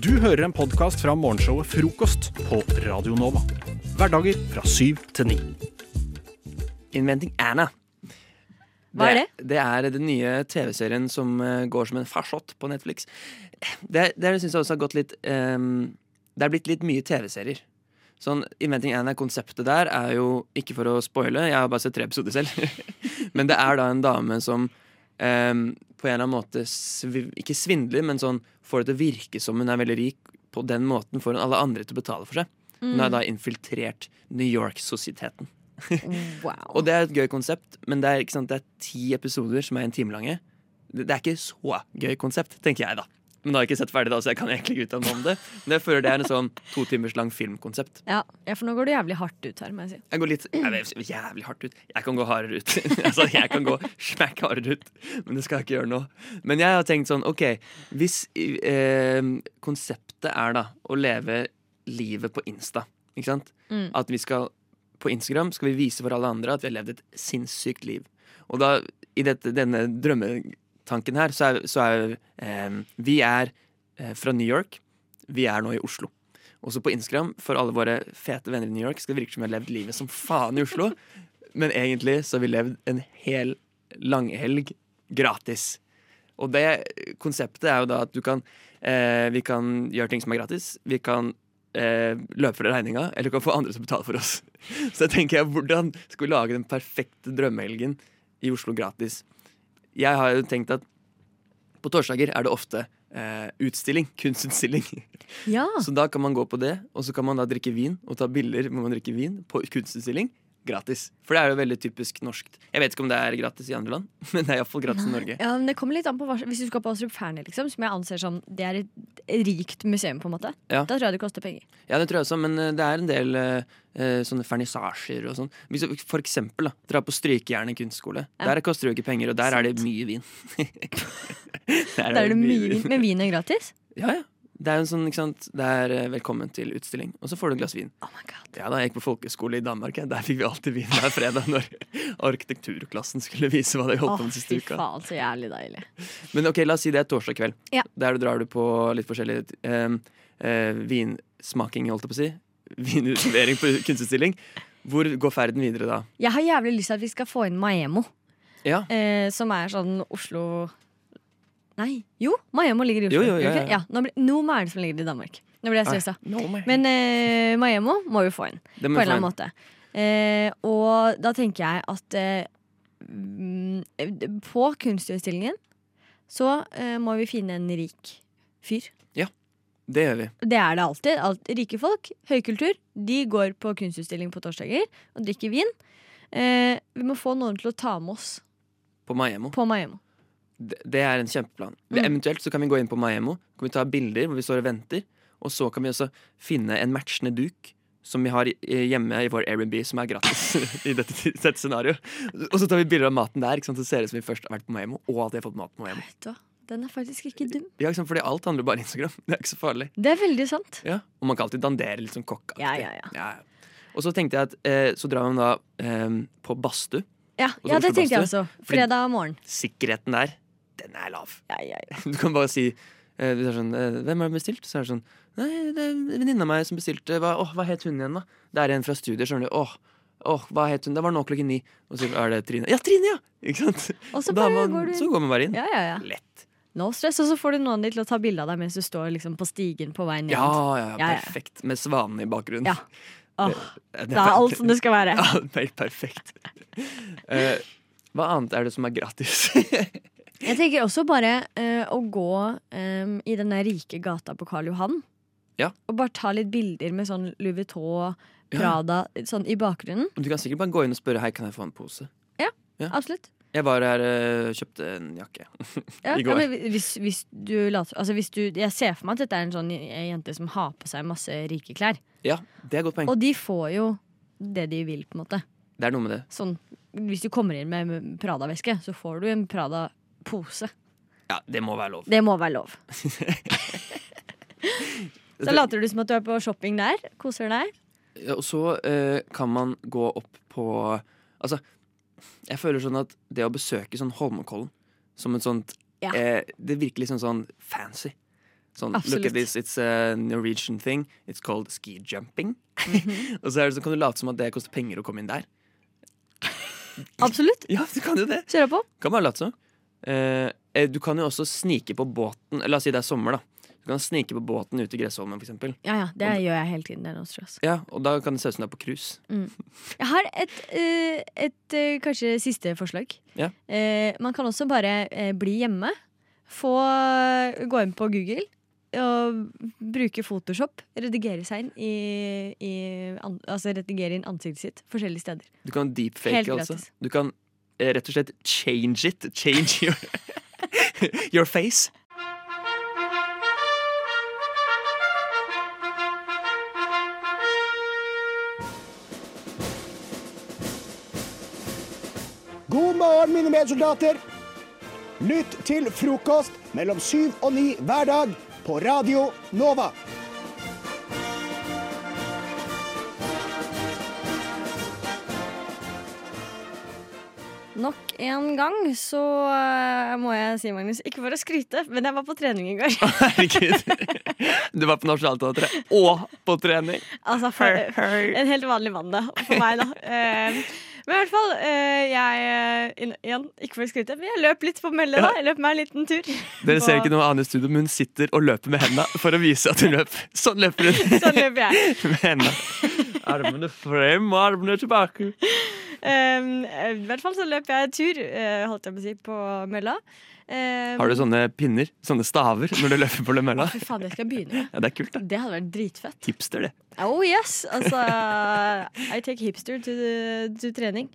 Du hører en podkast fra morgenshowet Frokost på Radio Nova. Hverdager fra syv til ni. Inventing Anna. Hva er det? Det er den nye TV-serien som eh, går som en farsott på Netflix. Det, det syns jeg også har gått litt um, Det er blitt litt mye TV-serier. Sånn, Inventing Anna, konseptet der er jo ikke for å spoile, jeg har bare sett tre episoder selv. men det er da en dame som ehm, på en eller annen måte svi, ikke svindler, men sånn får det til å virke som hun er veldig rik. På den måten får hun alle andre til å betale for seg. Hun har da infiltrert New York-sosieteten. Wow. Og det er et gøy konsept, men det er, ikke sant, det er ti episoder som er en time lange. Det, det er ikke så gøy konsept, tenker jeg, da. Men har jeg ikke sett ferdig, da, så jeg kan egentlig ikke uttale meg om det. Men jeg føler det er en sånn to timers lang filmkonsept. Ja, for nå går du jævlig hardt ut her, må jeg si. Jeg går litt jeg vet, jævlig hardt ut. Jeg kan gå hardere ut. altså, jeg kan gå smack hardere ut, men det skal jeg ikke gjøre nå. Men jeg har tenkt sånn, OK, hvis eh, konseptet er da å leve livet på Insta, ikke sant? Mm. At vi skal på Instagram skal vi vise for alle andre at vi har levd et sinnssykt liv. Og da, i dette, denne drømmetanken her, så er, så er eh, Vi er eh, fra New York. Vi er nå i Oslo. Også på Instagram, for alle våre fete venner i New York, skal det virke som vi har levd livet som faen i Oslo. Men egentlig så har vi levd en hel langhelg gratis. Og det konseptet er jo da at du kan eh, Vi kan gjøre ting som er gratis. Vi kan eh, løpe fra regninga, eller du kan få andre til å betale for oss. Så jeg tenker jeg, hvordan skal vi lage den perfekte drømmehelgen i Oslo gratis? Jeg har jo tenkt at på torsdager er det ofte eh, utstilling, kunstutstilling. Ja. Så da kan man gå på det, og så kan man da drikke vin og ta bilder hvor man drikker vin på kunstutstilling. Gratis. For det er jo veldig typisk norsk. Jeg vet ikke om det er gratis i andre land, men det er iallfall gratis i Norge. ja, men det kommer litt an på hva, Hvis du skal på Astrup Fearnley, liksom, som jeg anser som Det er et rikt museum, på en måte. Ja. Da tror jeg det koster penger. Ja, det tror jeg også, men eh, det er en del eh, eh, sånne fernissasjer og sånn. Hvis du for eksempel da, dra på Strykejernet kunstskole. Ja. Der koster det jo ikke penger, og der er det mye vin. Der er det mye vin. Men vin er gratis? Ja, ja. Det er jo en sånn, ikke sant Det er eh, velkommen til utstilling, og så får du et glass vin. Oh my god. Ja, da jeg gikk på folkeskole i Danmark, ja. der fikk vi alltid vin hver fredag når arkitekturklassen skulle vise hva de holdt på med siste fy uka. faen, så jævlig deilig. Men ok, la oss si det er torsdag kveld. Ja. Der drar du på litt forskjellig eh, eh, vinsmaking, holdt jeg på å si. Vinutlevering på kunstutstilling. Hvor går ferden videre da? Jeg har jævlig lyst til at vi skal få inn Maemo, Ja, eh, som er sånn Oslo Nei, jo, Maemo ligger i Oslo. Jo, jo, ja, ja. Okay? ja nå ble, Nome er det som ligger i Danmark. Nå ble jeg stressa. Men eh, Maemo må vi få inn. på en eller annen måte. Eh, og da tenker jeg at eh, mm, på kunstutstillingen så eh, må vi finne en rik fyr. Ja, Det gjør vi. Det er det alltid. Alt, rike folk, høykultur, de går på kunstutstilling på torsdager og drikker vin. Eh, vi må få noen til å ta med oss På Maemo. på Maemo. Det, er en kjempeplan. Mm. Eventuelt så kan vi gå inn på Maemo Kan vi ta bilder hvor vi står og venter. Og så kan vi også finne en matchende duk som vi har hjemme i vår Airbnb, som er gratis i dette, dette scenarioet. Og så tar vi bilder av maten der, så ser det ut som vi først har vært på Maemo, og at vi har fått mat på Maemo. Den er faktisk ikke dum. Ja, ikke sant? Fordi alt handler bare om Instagram. Det er ikke så farlig. Det er veldig sant. Ja. Og man kan alltid dandere litt sånn kokkaktig. Ja, ja, ja. ja. Og så tenkte jeg at eh, så drar man da eh, på badstue. Ja, ja det tenkte jeg også. Fredag morgen. Sikkerheten der, den er lav. Ja, ja, ja. Du kan bare si eh, sånn, eh, Hvem har bestilt? Så er det sånn Nei, det er venninna meg som bestilte. Hva, åh, hva het hun igjen, da? Det er en fra studiet, skjønner du. Åh, åh, hva het hun? Det var nå klokken ni. Og så er det Trine. Ja, Trine, ja! Ikke sant? Og så man, går du så går man bare inn. Ja, ja, ja. Lett. No stress, og så får du noen til å ta bilde av deg mens du står liksom på stigen på vei ned. Ja, ja, ja, Ja, ja. perfekt. Med svanene i bakgrunnen. Ja. Åh, Det, det er alt som det skal være. Ja, helt perfekt. uh, hva annet er det som er gratis? Jeg tenker også bare eh, å gå em, i den der rike gata på Karl Johan. Ja. Og bare ta litt bilder med sånn Louis Vuitton, Ja. Prada, sånn i bakgrunnen. du kan sikkert bare gå inn og spørre Hei, kan jeg få en pose. Ja. Absolutt. Jeg var her og kjøpte en jakke. Ja, I går. Ja, men hvis, hvis du later altså hvis du, Jeg ser for meg at dette er en sånn jente som har på seg masse rike klær. Ja, det er et godt poeng. Og de får jo det de vil, på en måte. Det er noe med det. Sånn, hvis du kommer inn med Prada-veske, så får du en Prada-pose. Ja, det må være lov. Det må være lov. Så later du som at du er på shopping der. Koser deg. Ja, og så eh, kan man gå opp på Altså, jeg føler sånn at det å besøke sånn Holmenkollen som et sånt Ja. eh, Det virker liksom sånn fancy. Sånn, look Absolutt. at this, it's a Norwegian thing. It's called ski jumping. Mhm. og så, så kan du late som at det koster penger å komme inn der. Absolutt. Ja, du kan jo det. Kjør på. Kan bare late som. Eh, eh, du kan jo også snike på båten La oss si det er sommer, da. Du kan snike på båten ut i Gressholmen, eksempel. Ja, ja, det gjør jeg hele tiden. Det stress. Ja, og da kan det se ut som du er på cruise. Jeg har et, eh, et kanskje siste forslag. Ja. Man kan også bare bli hjemme. Få gå inn på Google og bruke Photoshop. Redigere seg inn i, i an, Altså redigere inn ansiktet sitt forskjellige steder. Du kan deepfake, altså. Du kan rett og slett change it. Change your, your face. God morgen, mine medsoldater. Lytt til frokost mellom syv og ni hver dag på Radio Nova. En gang så eh, må jeg si, Magnus, ikke for å skryte, men jeg var på trening i går. Herregud. Du var på Nationaltheatret og på trening. Altså for, en helt vanlig mandag for meg, da. Eh, men i hvert fall, eh, jeg Igjen, ikke for å skryte, men jeg løp litt på mølle, da. Jeg løp meg en liten tur. Dere ser ikke noe annet i studio, men hun sitter og løper med henda for å vise at hun løper. Sånn løper hun Sånn løper jeg. med henda. Armene frem og armene tilbake. Um, I hvert fall så løp jeg tur, eh, holdt jeg på å si, på mølla. Um, Har du sånne pinner? Sånne staver når du løper på mølla? Fy faen, det skal jeg begynne med. Ja, det er kult, da. Det hadde vært dritfett. Hipster, det. Oh yes! Altså I take hipster to, to trening.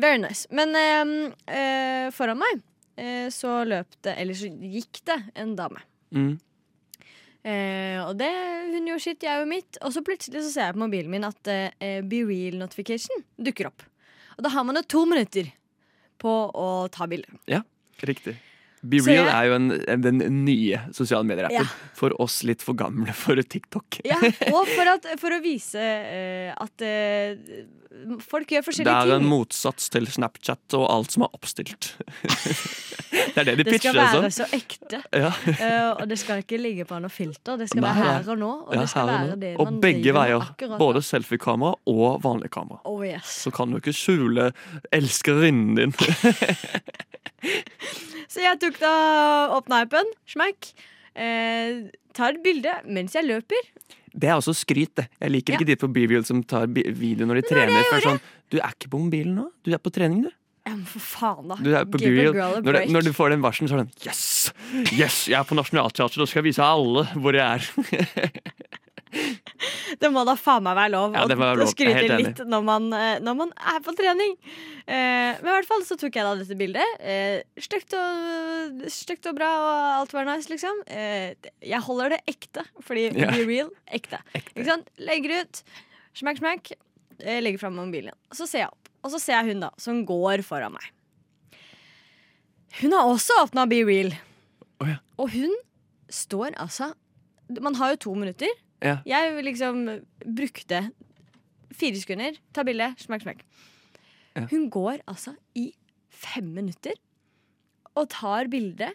Very nice. Men um, uh, foran meg uh, så løp det, eller så gikk det, en dame. Mm. Uh, og det, hun gjorde sitt, jeg gjorde mitt. Og så plutselig så ser jeg på mobilen min at eh, Be Real notification dukker opp. Og da har man jo to minutter på å ta bilde. Riktig. Be Real er jo en, en, den nye sosiale medier-appen. Ja. For oss litt for gamle for TikTok. Ja, og for, at, for å vise uh, at eh, folk gjør Det forskjellige er en ting. motsats til Snapchat og alt som er oppstilt. det er det de Det skal pitcher det være som. så ekte. Ja. uh, og det skal ikke ligge på noe filter. Det skal Nei, være her og nå. Og Ja, det skal og være nå. det Og begge veier. Både selfiekamera og vanlig kamera. Oh yes. Så kan du ikke skjule elskerinnen din. Så jeg tok da opp appen, Smekk. Eh, tar et bilde mens jeg løper. Det er også skryt, det. Jeg liker Ja. ikke de på BeReal som tar video når de trener. For sånn, du er ikke på mobilen nå. Du er på trening, du. Ja, men for faen, da. Du er på Når, det- når du får den varselen, så er det sånn Yes! Yes, jeg er på Nationaltheatret, da skal vise alle hvor jeg er. Det må da faen meg være lov Ja, å skryte litt når man, eh, når man er på trening. Eh, men i hvert fall så tok jeg da dette bildet. Eh, stygt, og, stygt og bra, og alt var nice, liksom. Eh, jeg holder det ekte, fordi Ja. be real, ekte. Ikke sant? Legger ut, smakk, smakk. Legger fram mobilen. Så ser jeg opp, og så ser jeg hun da, som går foran meg. Hun har også åpna Be Real. Oh, ja. Og hun står altså Man har jo to minutter. Ja. Jeg liksom brukte fire sekunder. Ta bilde, smekk, smekk. Ja. Hun går altså i fem minutter og tar bilde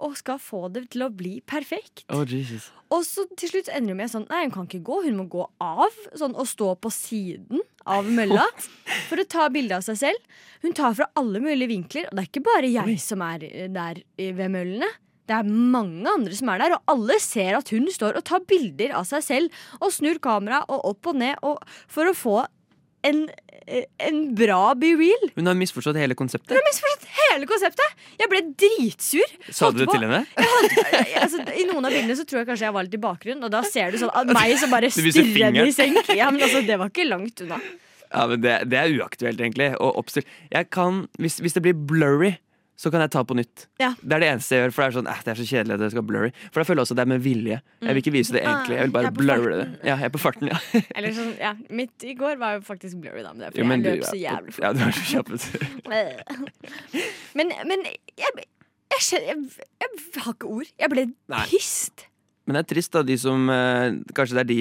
og skal få det til å bli perfekt. Oh, Jesus. Og så til slutt ender hun med sånn Nei, hun kan ikke gå, hun må gå av sånn, og stå på siden av mølla for å ta bilde av seg selv. Hun tar fra alle mulige vinkler, og det er ikke bare jeg Oi. som er der ved møllene. Det er mange andre som er der, og alle ser at hun står og tar bilder av seg selv og snur kameraet og opp og ned og, for å få en, en bra be real. Hun har misforstått hele konseptet. Hun har misforstått hele konseptet! Jeg ble dritsur. Sa du det på- til henne? jeg, altså, I noen av bildene så tror jeg kanskje jeg var litt i bakgrunnen, og da ser du sånn meg som bare stirrer i senk. Ja, men altså, det var ikke langt unna. Ja, men det, det er uaktuelt, egentlig. Jeg kan, hvis, hvis det blir blurry, så kan jeg ta på nytt. Ja. Det er det eneste jeg gjør, for det er sånn, eh, det er så kjedelig at det skal blurry. For da føler jeg også det er med vilje. Jeg vil ikke vise det egentlig. Jeg vil Ah, bare jeg blurre det. Ja, jeg er på farten, ja. Eller sånn, ja, Mitt i går var jo faktisk blurry, da. Men det fordi Jo, jeg løp så jævlig fort. Ja, du er så kjapp. Men, men jeg, jeg, jeg har ikke ord. Jeg ble Nei. pissed. Men det er trist, da, de som eh, Kanskje det er de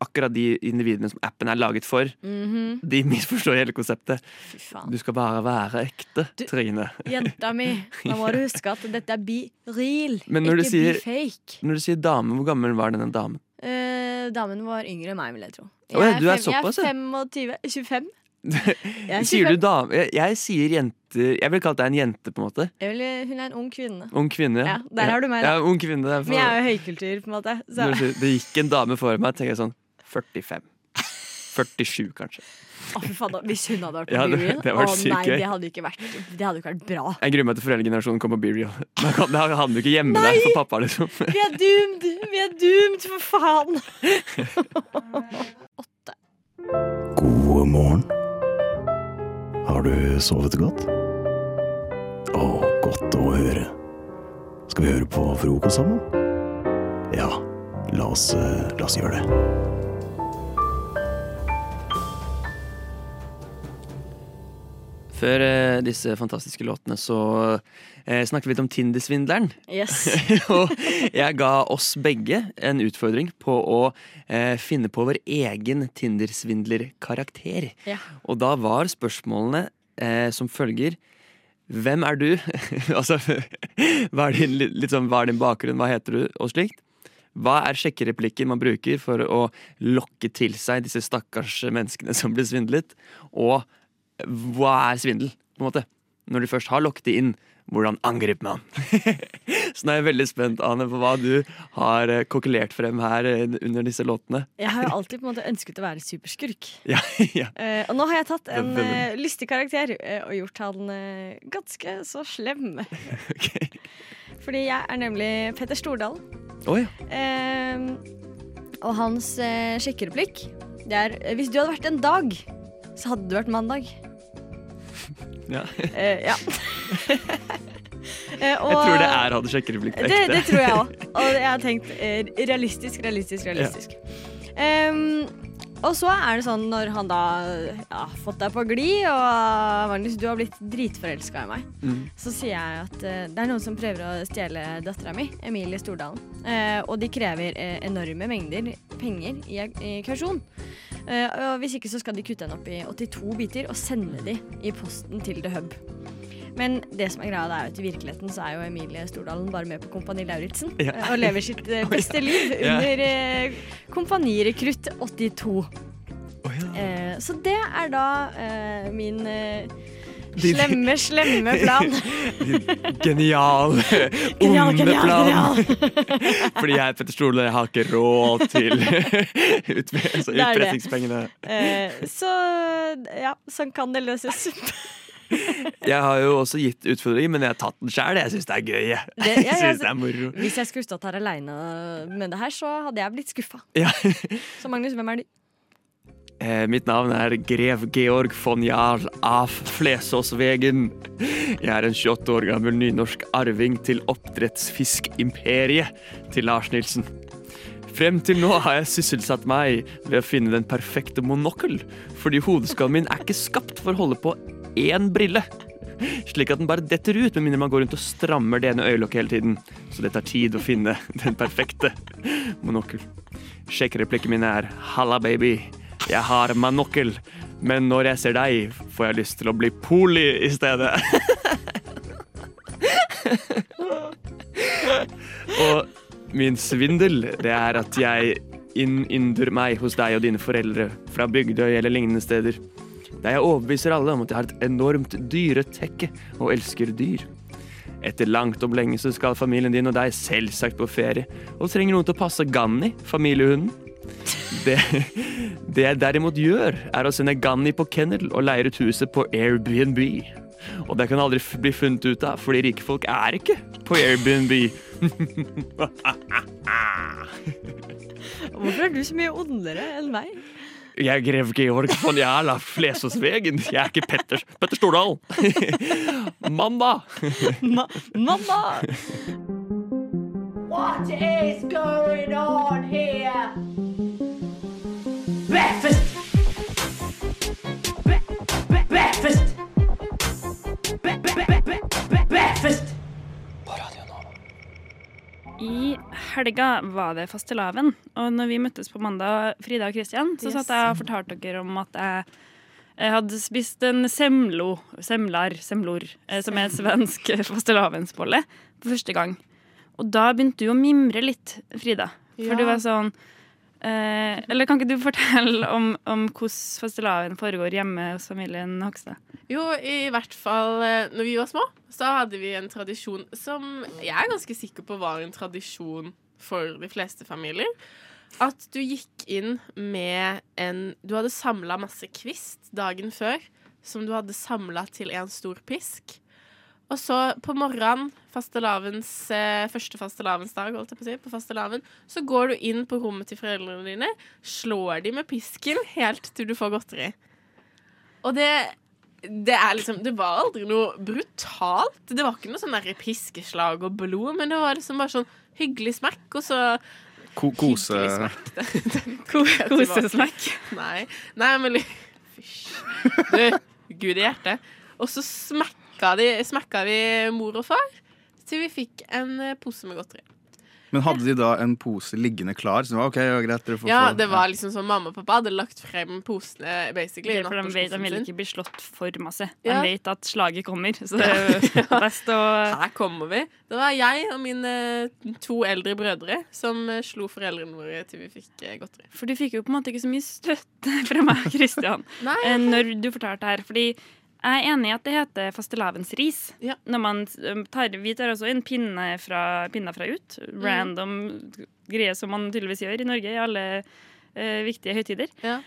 akkurat de individene som appen er laget for, Mhm. de misforstår hele konseptet. Du skal bare være ekte, Du- Trine. Jenta mi, nå må du huske at dette er be real, Men ikke sier- be fake. Når du sier dame, hvor gammel var denne damen? Eh, damen var yngre enn meg, vil jeg tro. Å ja, du er fem- såpass. Jeg er 25. 25? Jeg er Sier du dame? Jeg, jeg sier jente Jeg vil kalle deg en jente, på en måte. Jeg vil, hun er en ung kvinne. Ung kvinne. Ja, der har du meg, da. Ja, ung kvinne. for- Men jeg er jo høykultur, på en måte. Sier, det gikk en dame for meg, tenker jeg sånn 45. 47, kanskje. Å, fy faen. Hvis hun hadde vært på Ja, det- Be Real, det å nei, det hadde ikke vært Det hadde ikke vært bra. Jeg gruer meg til foreldregenerasjonen kommer på Be Real. Da havner du ikke hjemme nei! der for pappa, liksom. Vi er doomed! Vi er doomed, for faen! Åtte. God morgen. Har du sovet godt? Å, godt å høre. Skal vi høre på frokost sammen? Ja, la oss, eh, la oss gjøre det. Før eh, disse fantastiske låtene så eh, snakket vi litt om Tinder-svindleren. Yes. og jeg ga oss begge en utfordring på å eh, finne på vår egen Tindersvindler-karakter. Ja. Og da var spørsmålene eh, som følger Hvem er du? altså, hva er, din, litt, litt sånn, hva er din bakgrunn, hva heter du, og slikt. Hva er sjekkereplikker man bruker for å lokke til seg disse stakkars menneskene som blir svindlet? Og hva er svindel, på en måte? Når du først har lokket det inn, hvordan angriper man? Så nå er jeg veldig spent, Ane, på hva du har eh, kokkelert frem her eh, under disse låtene. Jeg har jo alltid på en måte ønsket å være superskurk. Ja, ja. Uh, og nå har jeg tatt en uh, lystig karakter uh, og gjort han ganske så slem. okay. Fordi jeg er nemlig Petter Stordalen. Oi, Eh, og hans sjekkereplikk det er Hvis du hadde vært en dag, så hadde du vært mandag. ja. Eh, ja. Eh, og- Jeg tror det er hadde sjekkereplikk på det, ekte. det tror jeg òg. Og jeg har tenkt eh, realistisk, realistisk, realistisk. Ehm, og så er det sånn når han da ja, har fått deg på glid, og Magnus, du har blitt dritforelska i meg, Mm. så sier jeg at uh, det er noen som prøver å stjele dattera mi, Emilie Stordalen. Uh, og de krever uh, enorme mengder penger i, i kausjon. Og hvis ikke så skal de kutte henne opp i 82 biter og sende de i posten til The Hub. Men det som er greia det er at i virkeligheten så er jo Emilie Stordalen bare med på Kompani Lauritzen Ja. eh, og lever sitt eh, beste liv under eh, Kompanirekrutt 82. Oh. Eh, så det er da eh, min eh, slemme, slemme plan. Genial, Genial, genial, plan. genial. Fordi jeg Petter Stole, jeg har ikke råd til ut, altså, utpressingspengene. Uh, så ja, sånn kan det løses. Jeg har jo også gitt utfordringer, men jeg har tatt den sjæl. Jeg syns det er gøy. Jeg, Det- ja, jeg synes det er moro. Hvis jeg skulle stått her aleine med det her, så hadde jeg blitt skuffa. Ja. Så Magnus, hvem er du? Eh, mitt navn er grev Georg von Jarl av Flesåsvegen. Jeg er en 28 år gammel nynorsk arving til oppdrettsfiskimperiet til Lars Nilsen. Frem til nå har jeg sysselsatt meg ved å finne den perfekte monokkel, fordi hodeskallen min er ikke skapt for å holde på én brille. Slik at den bare detter ut, med mindre man går rundt og strammer det ene øyelokket hele tiden. Så det tar tid å finne den perfekte monokkel. Sjekkereplikken min er 'halla, baby'. Jeg har monokkel, men når jeg ser deg, får jeg lyst til å bli poli i stedet. og min svindel, det er at jeg innynder meg hos deg og dine foreldre fra Bygdøy eller lignende steder. Der jeg overbeviser alle om at jeg har et enormt dyretekke og elsker dyr. Etter langt om lenge så skal familien din og deg selvsagt på ferie, og trenger noen til å passe Ganni, familiehunden. Det, det jeg derimot gjør, er å sende Ganni på kennel og leie ut huset på Airbnb. Og det kan aldri bli funnet ut av, fordi rike folk er ikke på Airbnb. Hvorfor er du så mye ondere enn meg? Jeg er grev Georg von Jæla Flesåsvegen. Jeg er ikke Petter, Petter Stordal. Mandag! Ma mamma! What is going on here? I helga var det fastelavn. Og når vi møttes på mandag, Frida og Kristian, så satt jeg og fortalte dere om at jeg, jeg hadde spist en semlo, semlar, semlor, eh, som er svensk fastelavnsbolle, for første gang. Og da begynte du å mimre litt, Frida. For Ja. du var sånn eh, Eller kan ikke du fortelle om, om hvordan fastelavn foregår hjemme hos familien Hogstad? Jo, i hvert fall eh, når vi var små, så hadde vi en tradisjon som jeg er ganske sikker på var en tradisjon for de fleste familier. At du gikk inn med en Du hadde samla masse kvist dagen før, som du hadde samla til en stor pisk. Og så på morgenen, fastelavns, eh, første fastelavnsdag, holdt jeg på å si, på fastelavn, så går du inn på rommet til foreldrene dine, slår de med pisken helt til du får godteri. Og det det er liksom Det var aldri noe brutalt. Det var ikke noe sånn der piskeslag og blod, men det var liksom bare sånn hyggelig smekk, og så Ko kose smekk. Kosesmekk. Nei, nei, men Fysj. Du, gud i hjertet. Og så smekka, de, smekka vi mor og far til vi fikk en eh, pose med godteri. Men hadde de da en pose liggende klar? Så det var ok, ja, greit, dere får Ja, få det var liksom sånn mamma og pappa hadde lagt frem posene basically i For de, vet, de vil ikke bli slått for masse. De Ja. vet at slaget kommer, så det er best å Her kommer vi. Det var jeg og mine to eldre brødre som eh, slo foreldrene våre til vi fikk eh, godteri. For du fikk jo på en måte ikke så mye støtte fra meg, Kristian, Nei, når du fortalte her. Fordi jeg er enig i at det heter fastelavnsris. Ja. Når man tar, vi tar også inn pinne fra, pinner fra ut. Mm. Random greier som man tydeligvis gjør i Norge i alle uh, viktige høytider. Ja.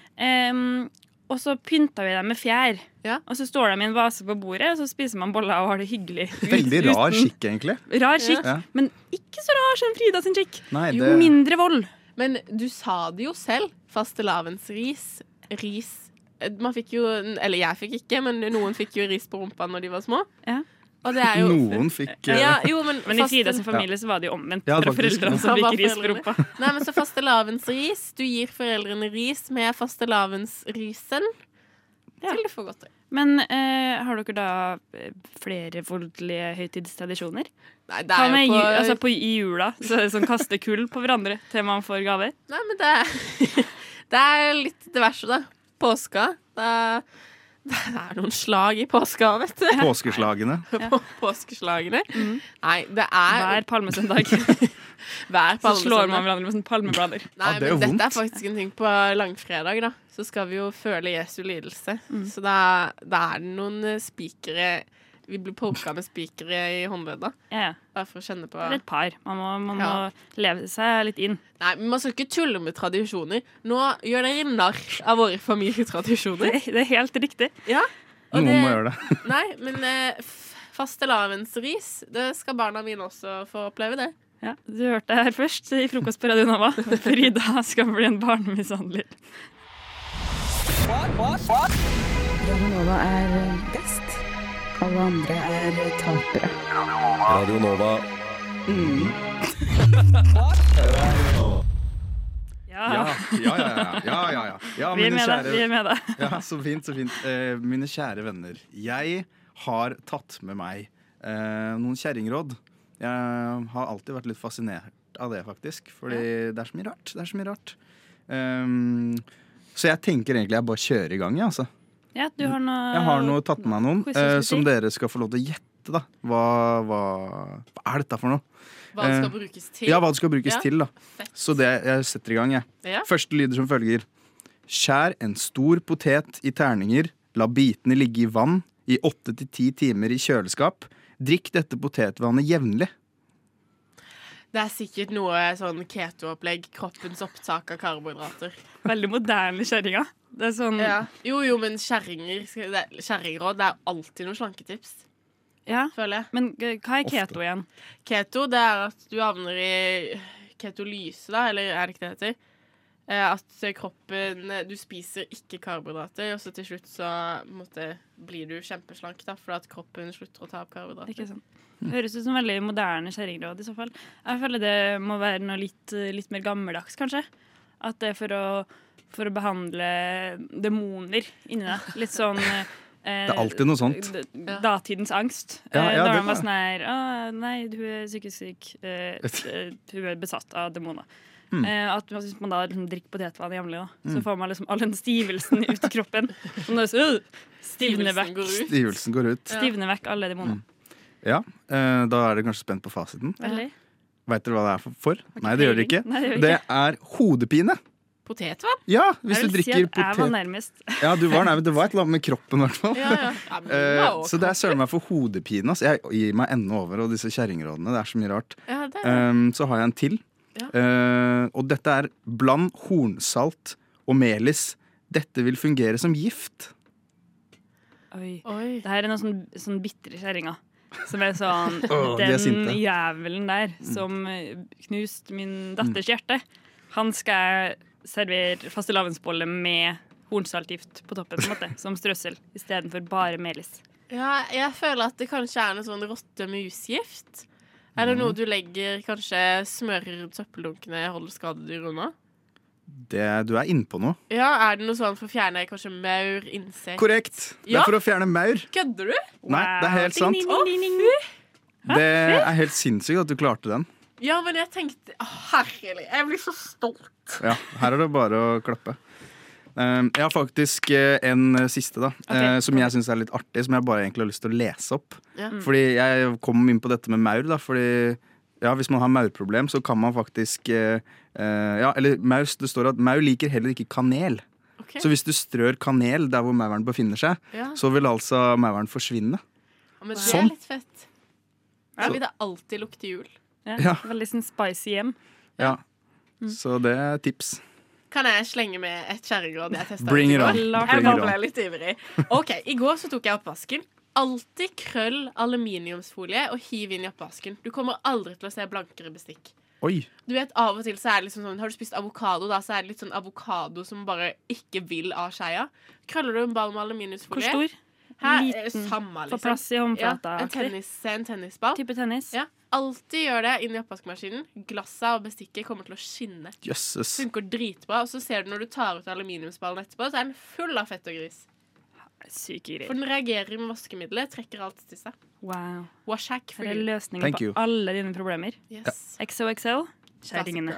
Um, og så pynter vi dem med fjær. Ja. Og så står de i en vase på bordet, og så spiser man boller og har det hyggelig. Veldig rar uten- skikk, egentlig. Rar skikk, Ja. men ikke så rar som Frida sin skikk. Nei, Jo mindre vold. Men du sa det jo selv. Fastelavnsris. Ris. Man fikk jo Eller jeg fikk ikke, men noen fikk jo ris på rumpa når de var små. Ja. Og det er jo Noen fikk eh, ja, jo, men, Men i faste- i Fridas familie så var det jo omvendt. Ja, foreldrene som fikk ris på rumpa. Nei, men så fastelavnsris. Du gir foreldrene ris med fastelavnsrisen Ja. til du får godteri. Men eh, har dere da eh, flere voldelige høytidstradisjoner? Nei, det er jo ju- på altså på i jula? Så er det sånn kaste kull på hverandre til man får gaver? Nei, men det er, det er litt diverse, da. Påska. Det er, det er noen slag i påska, vet du. Påskeslagene. Ja. påskeslagene. Mm. Nei, det er Hver palmesøndag hver så slår palmesøndag. man hverandre med sånne palmeblader. Nei, Ja, det er men men dette er faktisk en ting på langfredag, da. Så skal vi jo føle Jesu lidelse. Mm. Så da, da er det noen spikere Vi blir poka med spikere i håndledda. Ja. Bare for å kjenne på Eller et par. Man må, man Ja. må leve seg litt inn. Nei, men man skal ikke tulle med tradisjoner. Nå gjør dere narr av våre familietradisjoner. Det, det er helt riktig. Ja. Og Noen det- må gjøre det. Nei, men eh, fastelavnsris, det skal barna mine også få oppleve, det. Ja, du hørte det her først i Frokost på Radio Nova. Frida skal bli en barnemishandler. Radionova er best. Alle andre er tapere. Radio Nova. Ja, Ja, ja, ja. ja, ja, ja, ja. ja vi er med med deg. Vi er med deg. Ja, så fint, så fint. Eh, mine kjære venner. Jeg har tatt med meg eh, noen kjerringråd. Jeg har alltid vært litt fascinert av det, faktisk. Fordi det er så mye rart. Det er så mye rart. Um, så jeg tenker egentlig jeg bare kjører i gang, jeg, altså. Ja, du har noe Jeg har nå tatt med meg noen eh, som dere skal få lov til å gjette, da. Hva, hva, hva er dette for noe? Hva det skal Eh, brukes til. Ja, hva det skal brukes Ja. til, da. Fett. Så det, jeg setter i gang, jeg. Ja. Første lyder som følger. Skjær en stor potet i terninger. La bitene ligge i vann i åtte til ti timer i kjøleskap. Drikk dette potetvannet jevnlig. Det er sikkert noe sånn keto-opplegg. Kroppens opptak av karbohydrater. Veldig moderne kjerringer. Det er sånn Ja. Jo, jo, men kjerringer er- Kjerringråd det er alltid noen slanketips, Ja, føler jeg. Men hva er Ofte. keto igjen? Keto, det er at du havner i ketolyse, da, eller er det ikke det det heter? Eh, At kroppen Du spiser ikke karbohydrater, og så til slutt så måtte, blir du kjempeslank, da, fordi at kroppen slutter å ta opp karbohydrater. Ikke sant? Høres ut som veldig moderne kjerringråd i så fall. Jeg føler det må være noe litt, litt mer gammeldags, kanskje. At det er for å, for å behandle demoner inni deg. Litt sånn eh, Det er alltid noe sånt. Datidens angst. Ja, Eh, ja, da han var sånn her «Å, Nei, hun er psykisk syk. Uh, eh, hun er besatt av demoner. Mm. Eh, at Hvis man da liksom drikker potetvann jevnlig, mm. så Mm. får man liksom all den stivelsen ut i kroppen. Som det er så, øh, stivner Stivelsen vekk. går ut. Stivelsen går ut. Stivner vekk alle demoner. Ja, eh, Da er dere kanskje spent på fasiten. Veldig. Veit dere hva det er for? for? Nei, det gjør dere ikke. Nei, det gjør Det er hodepine. Potetvann? Ja, hvis Jeg du drikker si at jeg var potet... nærmest. Ja, du var nærmest. Det var et eller annet med kroppen, i hvert fall. Ja, ja. Eh, så det er søren meg for hodepine. ass. Jeg gir meg ennå over, og disse kjerringrådene. Det er så mye rart. Ja, det er Um, så har jeg en til. Ja. Eh, og dette er bland hornsalt og melis. Dette vil fungere som gift. Oi. Oi. Det her er noen sånn, sånn bitre kjerringer. Som er sånn Åh, de er Den jævelen der som knuste min datters hjerte, han skal jeg servere fastelavnsbolle med hornsaltgift på toppen, på en måte, som strøssel, istedenfor bare melis. Ja, jeg føler at det kanskje er noe sånn rotte-mus-gift. Er det Mhm. noe du legger, kanskje smører søppeldunkene, holder skadedyr unna? Det, du er innpå noe. Ja, er det noe sånn for å fjerne kanskje maur, insekt? Korrekt! Det Ja. er for å fjerne maur. Kødder du? Nei, det er helt sant. Ding, ding, ding, ding, ding. Det er helt sinnssykt at du klarte den. Ja, men jeg tenkte Å, Herlig, jeg blir så stolt. Ja, Her er det bare å klappe. Um, jeg har faktisk eh, en siste, da, Okay. som jeg syns er litt artig. Som jeg bare egentlig har lyst til å lese opp. Ja. Mm. Fordi jeg kom inn på dette med maur. Da, fordi ja, Hvis man har maurproblem, så kan man faktisk eh, eh, Ja, eller maur, det står at maur liker heller ikke kanel. Okay. Så hvis du strør kanel der hvor mauren befinner seg, Ja. så vil altså mauren forsvinne. Ja, men det Sånn. er litt fett. Da vil det alltid lukte jul. Ja, Ja. Veldig sånn spicy hjem. Ja. Mm. Så det er tips. Kan jeg slenge med et kjerringråd jeg testa Bring it on. Jeg bare ble litt ivrig. OK, i går så tok jeg oppvasken. Alltid krøll aluminiumsfolie og hiv inn i oppvasken. Du kommer aldri til å se blankere bestikk. Oi. Du vet, Av og til så er det liksom sånn Har du spist avokado, da, så er det litt sånn avokado som bare ikke vil av skeia. Krøller du en ball med Hvor stor? Her, Liten. Samme, Få plass i håndflata. Ja, en, tennis, en tennisball. Type tennis. Ja, Alltid gjør det inn i oppvaskmaskinen. Glasset og bestikket kommer til å skinne. Jesus. Funker dritbra. Og så ser du når du tar ut aluminiumsballen etterpå, så er den full av fett og gris. Syke For den reagerer med vaskemiddelet, trekker alt til seg. Wow. Washhack for Det er løsningen Thank på you. alle dine problemer. Yes. XOXO. Classic Kjerringene.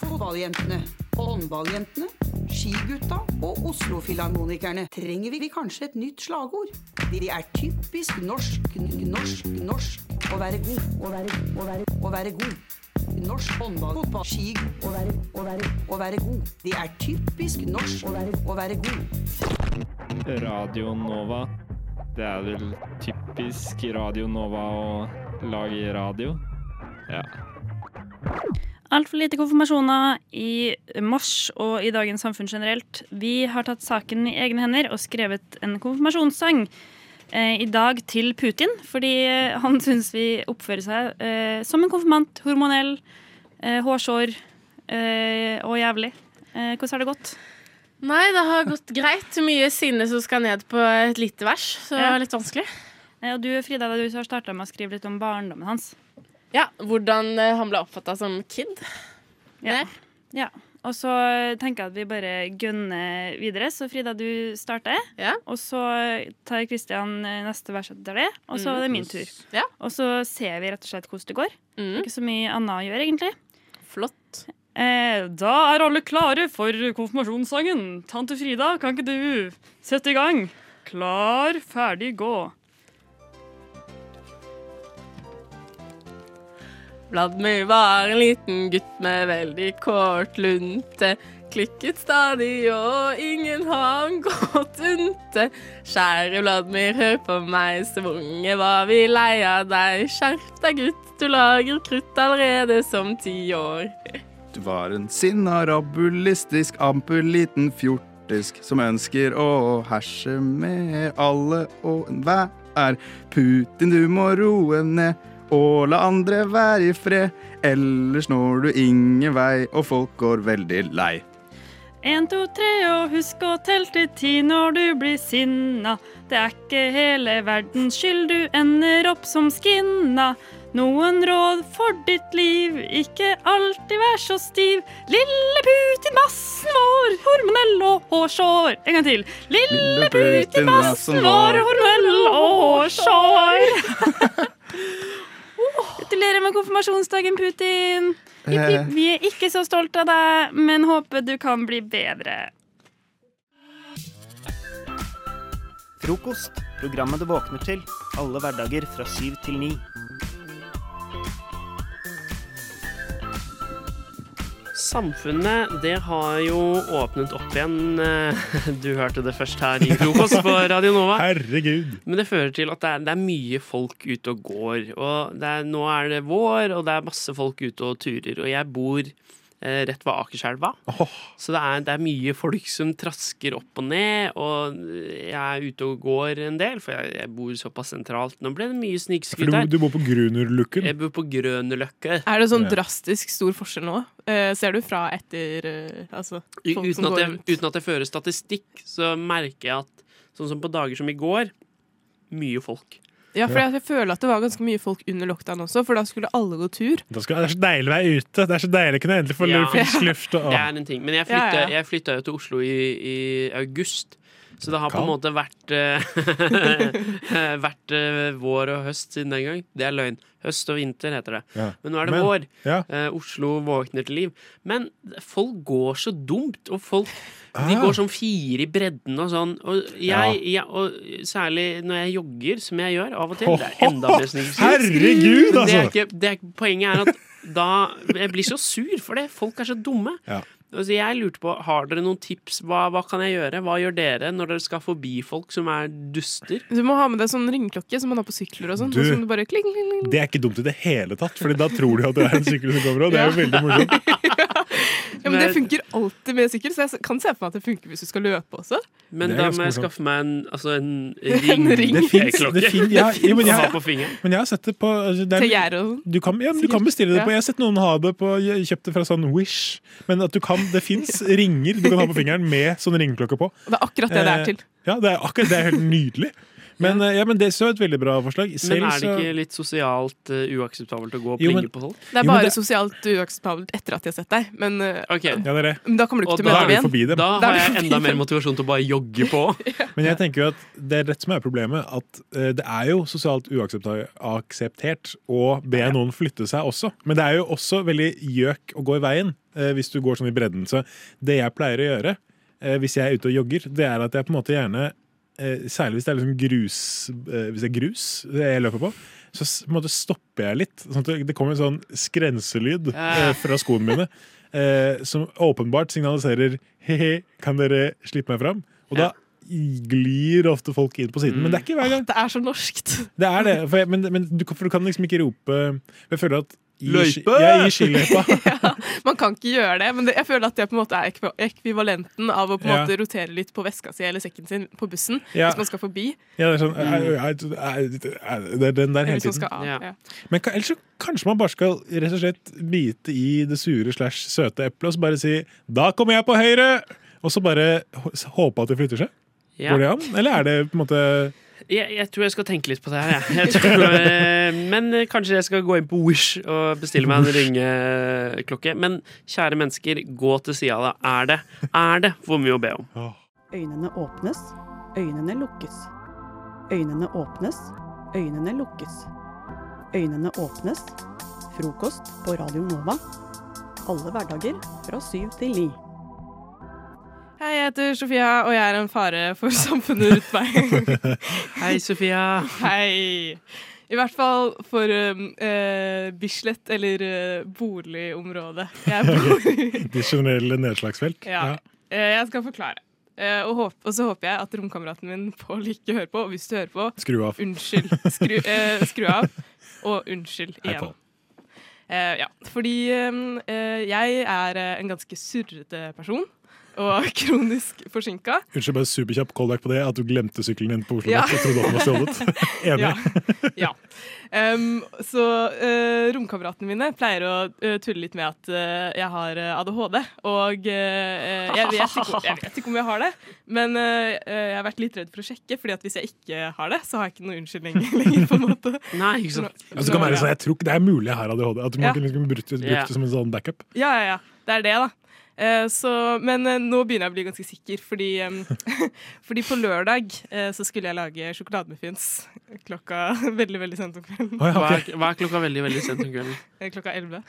Fotballjentene, håndballjentene, skigutta og Oslo-filharmonikerne trenger vi kanskje et nytt slagord. De er typisk norsk, norsk, norsk å være god, å være, å være, å være god. Norsk håndball, fotball, ski, å være, å være, å være god. De er typisk norsk å være, å være god. Radio Nova. Det er vel typisk Radio Nova å lage radio. Ja. Altfor lite konfirmasjoner i mars og i dagens samfunn generelt. Vi har tatt saken i egne hender og skrevet en konfirmasjonssang eh, i dag til Putin, fordi eh, han syns vi oppfører seg eh, som en konfirmant. Hormonell, eh, hårsår eh, og jævlig. Eh, hvordan har det gått? Nei, det har gått greit. Mye sinne som skal ned på et lite vers, så det var litt vanskelig. Og du Frida, du har starta med å skrive litt om barndommen hans. Ja, Hvordan eh, han ble oppfatta som kid. Ja. ja. Og så tenker jeg at vi bare gønner videre. Så Frida, du starter. Ja. Og så tar Kristian neste vers etter det. Og så Mm. er det min tur. Ja. Og så ser vi rett og slett hvordan det går. Mm. ikke så mye annet å gjøre, egentlig. Flott. Eh, da er alle klare for konfirmasjonssangen. Tante Frida, kan ikke du sette i gang? Klar, ferdig, gå. Vladimir var en liten gutt med veldig kort lunte. Klikket stadig, og ingen har han gått unte. Kjære Vladimir, hør på meg, svunge, unge var vi lei av deg. Skjerp deg, gutt, du lager krutt allerede som ti år. Du var en sinna, rabulistisk, amper liten fjortisk som ønsker å herse med alle og enhver. Putin, du må roe ned og la andre være i fred. Ellers når du ingen vei, og folk går veldig lei. En, to, tre, og husk å telle til ti når du blir sinna. Det er ikke hele verdens skyld du ender opp som skinna. Noen råd for ditt liv, ikke alltid vær så stiv. Lille Putin-massen vår, hormonell og hårsår. En gang til. Lille Putin-massen vår, hormonell og hårsår. Gratulerer med konfirmasjonsdagen, Putin. Jipp. Vi er ikke så stolt av deg, men håper du kan bli bedre. Frokost. Programmet du våkner til. Alle hverdager fra syv til ni. Samfunnet det har jo åpnet opp igjen. eh, Du hørte det først her i frokost på Radio Nova. Herregud. Men det fører til at det er, det er mye folk ute og går. Og det er, nå er det vår, og det er masse folk ute og turer. Og jeg bor rett ved Akerselva. Så det er, det er mye folk som trasker opp og ned. Og jeg er ute og går en del, for jeg, jeg bor såpass sentralt. Nå ble det mye For snikskudd du, her. du bor på Grünerløkken. Jeg bor på Grøneløkke. Er det sånn Ja. drastisk stor forskjell nå? Uh, ser du fra etter uh, altså, U- folk som Uten at, jeg, rundt? uten at jeg fører statistikk, så merker jeg at sånn som på dager som i går, mye folk. Ja, for jeg, jeg føler at det var ganske mye folk under lockdown også, for da skulle alle gå tur. Det er så deilig å være ute. Det er så deilig å kunne endelig få Ja. frisk luft. Og, Det er en ting. Men jeg Ja, flytta, ja. jeg flytta jo til Oslo i, i august. Så det har på en måte vært eh, Vært eh, vår og høst siden den gang. Det er løgn. Høst og vinter heter det. Ja. Men nå er det Men- vår. ja. Eh, Oslo våkner til liv. Men folk går så dumt, og folk de Ah. går som fire i bredden og sånn. Og, jeg, Ja. jeg, og særlig når jeg jogger, som jeg gjør av og til. Det er enda mer snikskritt. Herregud, altså! det er ikke, det er, poenget er at da Jeg blir så sur for det. Folk er så dumme. Ja. Altså, jeg lurte på, Har dere noen tips? Hva, hva kan jeg gjøre? Hva gjør dere når dere skal forbi folk som er duster? Du må ha med deg sånn ringeklokke som man har på sykler og sånn. Du- og du bare kling, kling, kling. Det er ikke dumt i det hele tatt, Fordi da tror de at det er en sykkel som kommer. Og det er jo veldig morsomt. Ja, men det funker alltid med sykkel, så jeg kan se for meg at det funker hvis du skal løpe også. Men da må jeg skaffe meg en, altså en En ring. Det fins. ja, jo, men jeg, på fingeren. men jeg har sett det på altså, det er- du kan, ja, men du kan bestille det på Jeg har sett noen ha det på kjøpt det fra sånn Wish. Men at du kan, det fins ringer du kan ha på fingeren med sånn ringeklokke på. Det er akkurat det det er Eh, til. Ja, det er akkurat Det er helt nydelig. Men, eh, ja, men det så et veldig bra forslag. Men er det ikke litt sosialt uh, uakseptabelt å gå og Jo, plinge på folk? Det er Jo, bare det- sosialt uakseptabelt etter at de har sett deg. Men uh, Ok, Ja, det er det. da kommer du ikke Og til å møte er dem igjen. forbi dem. Da er har jeg enda mer motivasjon til å bare jogge på. Men jeg tenker jo at det er rett som er problemet. At uh, det er jo sosialt uakseptert å be noen flytte seg også. Men det er jo også veldig gjøk å gå i veien eh, hvis du går sånn i bredden. Så det jeg pleier å gjøre eh, hvis jeg er ute og jogger, det er at jeg på en måte gjerne Særlig hvis det er liksom grus eh, Hvis det er grus jeg løper på, så måte stopper jeg litt. Sånn det- kommer en sånn skrenselyd eh, fra skoene mine. Eh, som åpenbart signaliserer he-he, kan dere slippe meg fram? Og da glir ofte folk inn på siden. Men det er ikke hver gang. Det er så norskt. Det er det, for, jeg, men, men du, for du kan liksom ikke rope Jeg føler at Løype! Ja, i skiløypa. Man kan ikke gjøre det, men det, jeg føler at det på en måte er ekvivalenten av å på en Ja. måte rotere litt på veska si eller sekken sin på bussen Ja. hvis man skal forbi. Ja, det er sånn Det er den der hele tiden. av. Ja. Ja. Men ellers så kanskje man bare skal rett og slett bite i det sure slash søte eplet og så bare si 'da kommer jeg på høyre'! Og så bare hå- håpe at det flytter seg. Ja. Går det an? Eller er det på en måte Jeg, jeg tror jeg skal tenke litt på det her, jeg. jeg tror, eh, men eh, kanskje jeg skal gå inn på Wish og bestille meg en ringeklokke. Men kjære mennesker, gå til sida av det. Er det, er det for mye å be om? Øynene åpnes, øynene lukkes. Øynene åpnes, øynene lukkes. Øynene åpnes. Frokost på Radio Nova. Alle hverdager fra syv til ni. Heter Sofia, og jeg er en fare for samfunnet rundt meg. Hei, Sofia. Hei. I hvert fall for um, eh, Bislett, eller eh, boligområdet generelle nedslagsfelt? Ja. Eh, jeg skal forklare. Eh, og, håp, og så håper jeg at romkameraten min Pål ikke hører på. Og hvis du hører på, Skru av. unnskyld. Skru, eh, skru av. Og unnskyld Hei, igjen. Eh, ja, fordi eh, jeg er en ganske surrete person. Og kronisk forsinka. Unnskyld, bare superkjapp callback på det. At du glemte sykkelen din på Oslo Ja. Og trodde den var stjålet. Enig. Ja. Em, så uh, romkameratene mine pleier å uh, tulle litt med at uh, jeg har ADHD. Og eh, jeg, vet ikke, jeg vet ikke om jeg har det, men jeg har vært litt redd for å sjekke. Fordi at hvis jeg ikke har det, så har jeg ikke noe unnskyldning lenger. på en måte Nei, ikke sant. Altså, kan være sånn, jeg tror det er mulig jeg har ADHD. At man Ja. kunne liksom brukt, brukt det som en sånn backup. Ja, ja, ja. Det er det, da. Eh, så, men eh, nå begynner jeg å bli ganske sikker, fordi, fordi på lørdag eh, så skulle jeg lage sjokolademuffins klokka veldig veldig sent om kvelden. Hva er, hva er klokka veldig veldig sent om kvelden? Klokka elleve.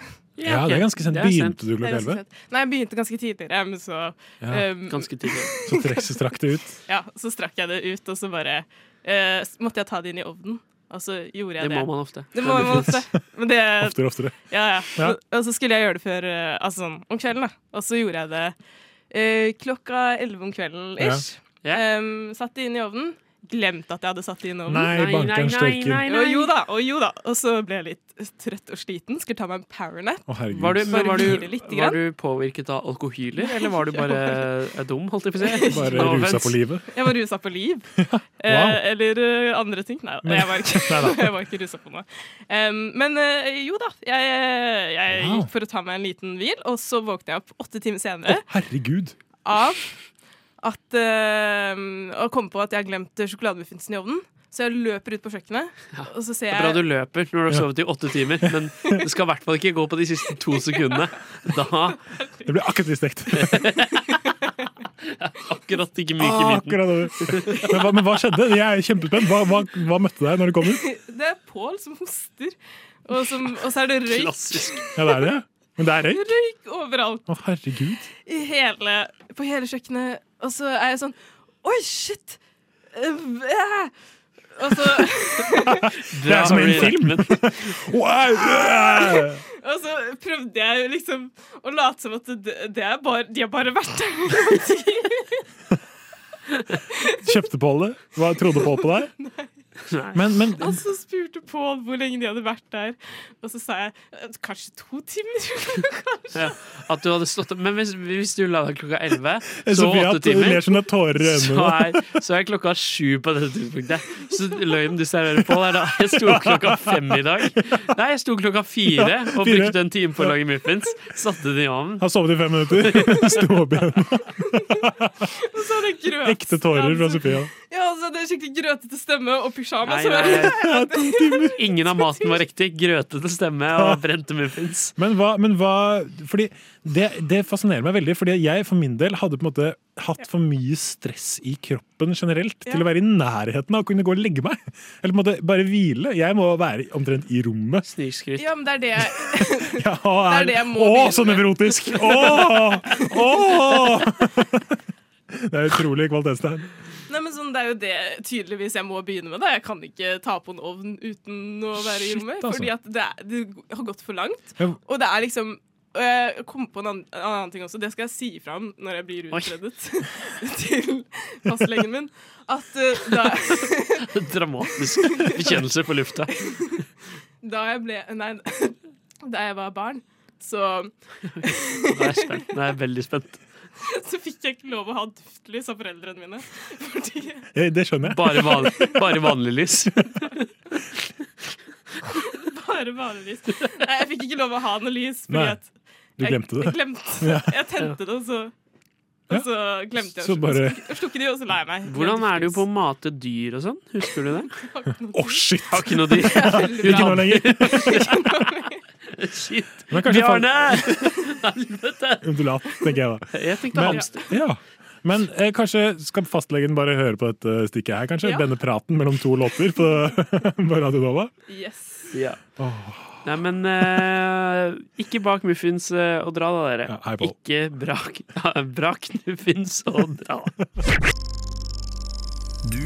Ja, det er ganske sent. Er Begynte sent. du klokka 11? Nei, jeg begynte ganske tidligere, men så Ja, um, ganske tidligere. Så trekk så strakk det ut. Ja, så strakk jeg det ut, og så bare uh, måtte jeg ta det inn i ovnen. Og så gjorde jeg Det det. må man ofte. Det må man ofte. Men det, Oftere og oftere. Ja, ja. Ja. Og- så skulle jeg gjøre det før eh, Altså sånn om kvelden, da. Og så gjorde jeg det eh, klokka elleve om kvelden ish. Em, satt det inn i ovnen. Glemte at jeg hadde satt inn over. Nei, Nei, bankeren nei, nei, nei, nei. Og jo da, og jo da. Og så ble jeg litt trøtt og sliten. Skulle ta meg en powernap. Å. Var du, var, du, var du påvirket av alkohyler, eller var du bare eh, dum, holdt jeg på å si? Bare rusa på livet? Jeg var rusa på liv. Wow. eh, eller eh, andre ting. Nei, da, jeg var ikke, jeg var ikke rusa på noe. Um, men eh, jo da, jeg, jeg Wow. gikk for å ta meg en liten hvil, og så våknet jeg opp åtte timer senere Herregud. av at uh, og kom på at jeg har glemt sjokolademuffinsen i ovnen. Så jeg løper ut på kjøkkenet, og så ser Det er bra du løper når du har sovet i åtte timer, men det skal i hvert fall ikke gå på de siste to sekundene. Da Det blir akkurat litt stekt. Akkurat ikke myk i midten. Men, hva, men hva skjedde? Jeg er kjempespent. Hva, hva, hva møtte deg når du kom ut? Det er Pål som hoster, og, som, og så er det røyk. Ja, det er det. Men det er røyk? Røyk overalt. Å, herregud. I hele, på hele kjøkkenet. Og så er jeg sånn Oi, shit! Eh, eh. Og så Det er som en film. Og så prøvde jeg liksom å late som at det, det er bare, de har bare vært der i lang tid. Kjøpte Pål det? Trodde Pål på deg? Men, men Og så spurte Pål hvor lenge de hadde vært der. Og så sa jeg "Eh, kanskje to timer. Ja, at du hadde stått opp Men hvis, hvis du la deg klokka elleve, så åtte timer er så er, så er klokka sju på dette tidspunktet. Så løgnen du serverer på, er da Jeg sto klokka fem i dag. Nei, jeg sto klokka fire og brukte en time på å lage muffins. Satte den i ovnen. Har sovet i fem minutter. Sto opp igjen. Ekte tårer fra Sofia. Ja, altså, det er skikkelig grøtete stemme og pyjamas. Nei, nei, nei. Ingen av maten var riktig. Grøtete stemme og brente muffins. Men hva, men hva Fordi det, det fascinerer meg veldig, fordi jeg for min del hadde på en måte hatt for mye stress i kroppen generelt til å være i nærheten av å kunne gå og legge meg. Eller på en måte bare hvile. Jeg må være omtrent i rommet. Snikskritt. Ja, men det er det jeg Ja, Det er det jeg må Å, så med. nevrotisk! Å! Å! Det er utrolig kvalitetstegn. Nei, men sånn, Det er jo det tydeligvis jeg må begynne med. da Jeg kan ikke ta på en ovn uten å være i rommet. altså. Fordi at det, er, det har gått for langt. Ja. Og det er liksom og jeg kom på en annen, en annen ting også. Det skal jeg si fra om når jeg blir utredet til fastlegen min. At uh, da, Dramatisk bekjennelse på lufta. da jeg ble Nei, da jeg var barn, så Nå er jeg spent. Nå er jeg veldig spent. så fikk jeg ikke lov å ha duftlys av foreldrene mine. Fordi Ja, Det skjønner jeg. Bare, van, bare vanlig lys. Bare vanligvis. Nei, jeg fikk ikke lov å ha noe lys. Fordi Nei, at du glemte det. Jeg, glemte. Jeg tente det, og så, og så glemte jeg Så å bare- slukke de, og så la jeg meg. Hvordan er det jo på å mate dyr og sånn? Husker du det? Å, shit! Har ikke noe dyr. Ikke nå lenger. Shit. Men kanskje Bjarne! Helvete! Undulat, tenker jeg da. Jeg tenkte Men- hamster. Ja. Men eh, kanskje skal fastlegen bare høre på dette stikket her, kanskje? Ja. Denne praten mellom to låter på, på Radio Nova? Yes. Ja. Nei, men eh, ikke bak muffins eh, og dra, da, dere. hei, Pål. ikke brak, brak muffins og dra. Du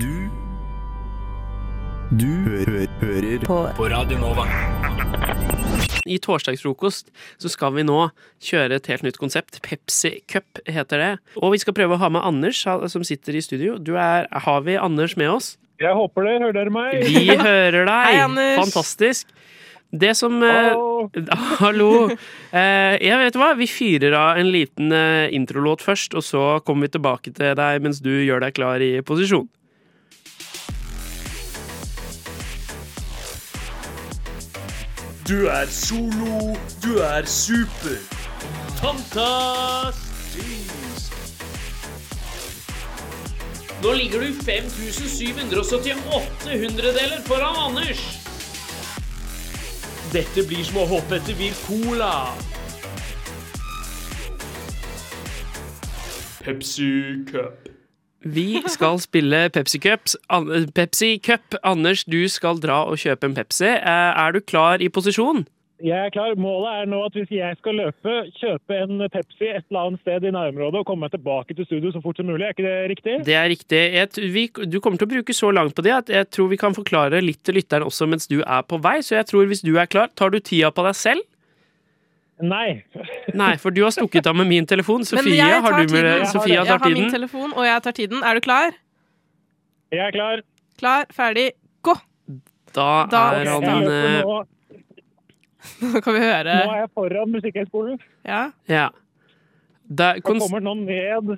Du Du hø hø hører på. På Radio Nova. I torsdagsfrokost så skal vi nå kjøre et helt nytt konsept. Pepsi Cup heter det. Og vi skal prøve å ha med Anders, som sitter i studio. Du er, har vi Anders med oss? Jeg håper det. Hører dere meg? Vi hører deg! Hei, Anders. Fantastisk. Det som eh, Hallo. Eh, jeg vet hva, vi fyrer av en liten eh, introlåt først, og så kommer vi tilbake til deg mens du gjør deg klar i posisjon. Du er solo, du er super. Fantastisk! Nå ligger du 5778 hundredeler foran Anders. Dette blir som å hoppe etter Wircola. Pepsi Cup. Vi skal spille Pepsi Cups. An- Pepsi Cup. Anders, du skal dra og kjøpe en Pepsi. Eh, Er du klar i posisjon? Jeg er klar. Målet er nå at hvis jeg skal løpe, kjøpe en Pepsi et eller annet sted i nærområdet og komme meg tilbake til studio så fort som mulig. Er ikke det riktig? Det er riktig. Jeg, vi, du kommer til å bruke så langt på det at jeg tror vi kan forklare litt til lytteren også mens du er på vei. Så jeg tror hvis du er klar, tar du tida på deg selv? Nei. Nei, for du har stukket av med min telefon. Sofie, jeg har tar du med tiden. Sofia Jeg tar har min telefon, og jeg tar tiden. Er du klar? Jeg er klar. Klar, ferdig, gå! Da, Da er han eh, nå, Nå kan vi høre. nå er jeg foran Musikkhøgskolen. Ja. Ja. Da, kommer nå ned.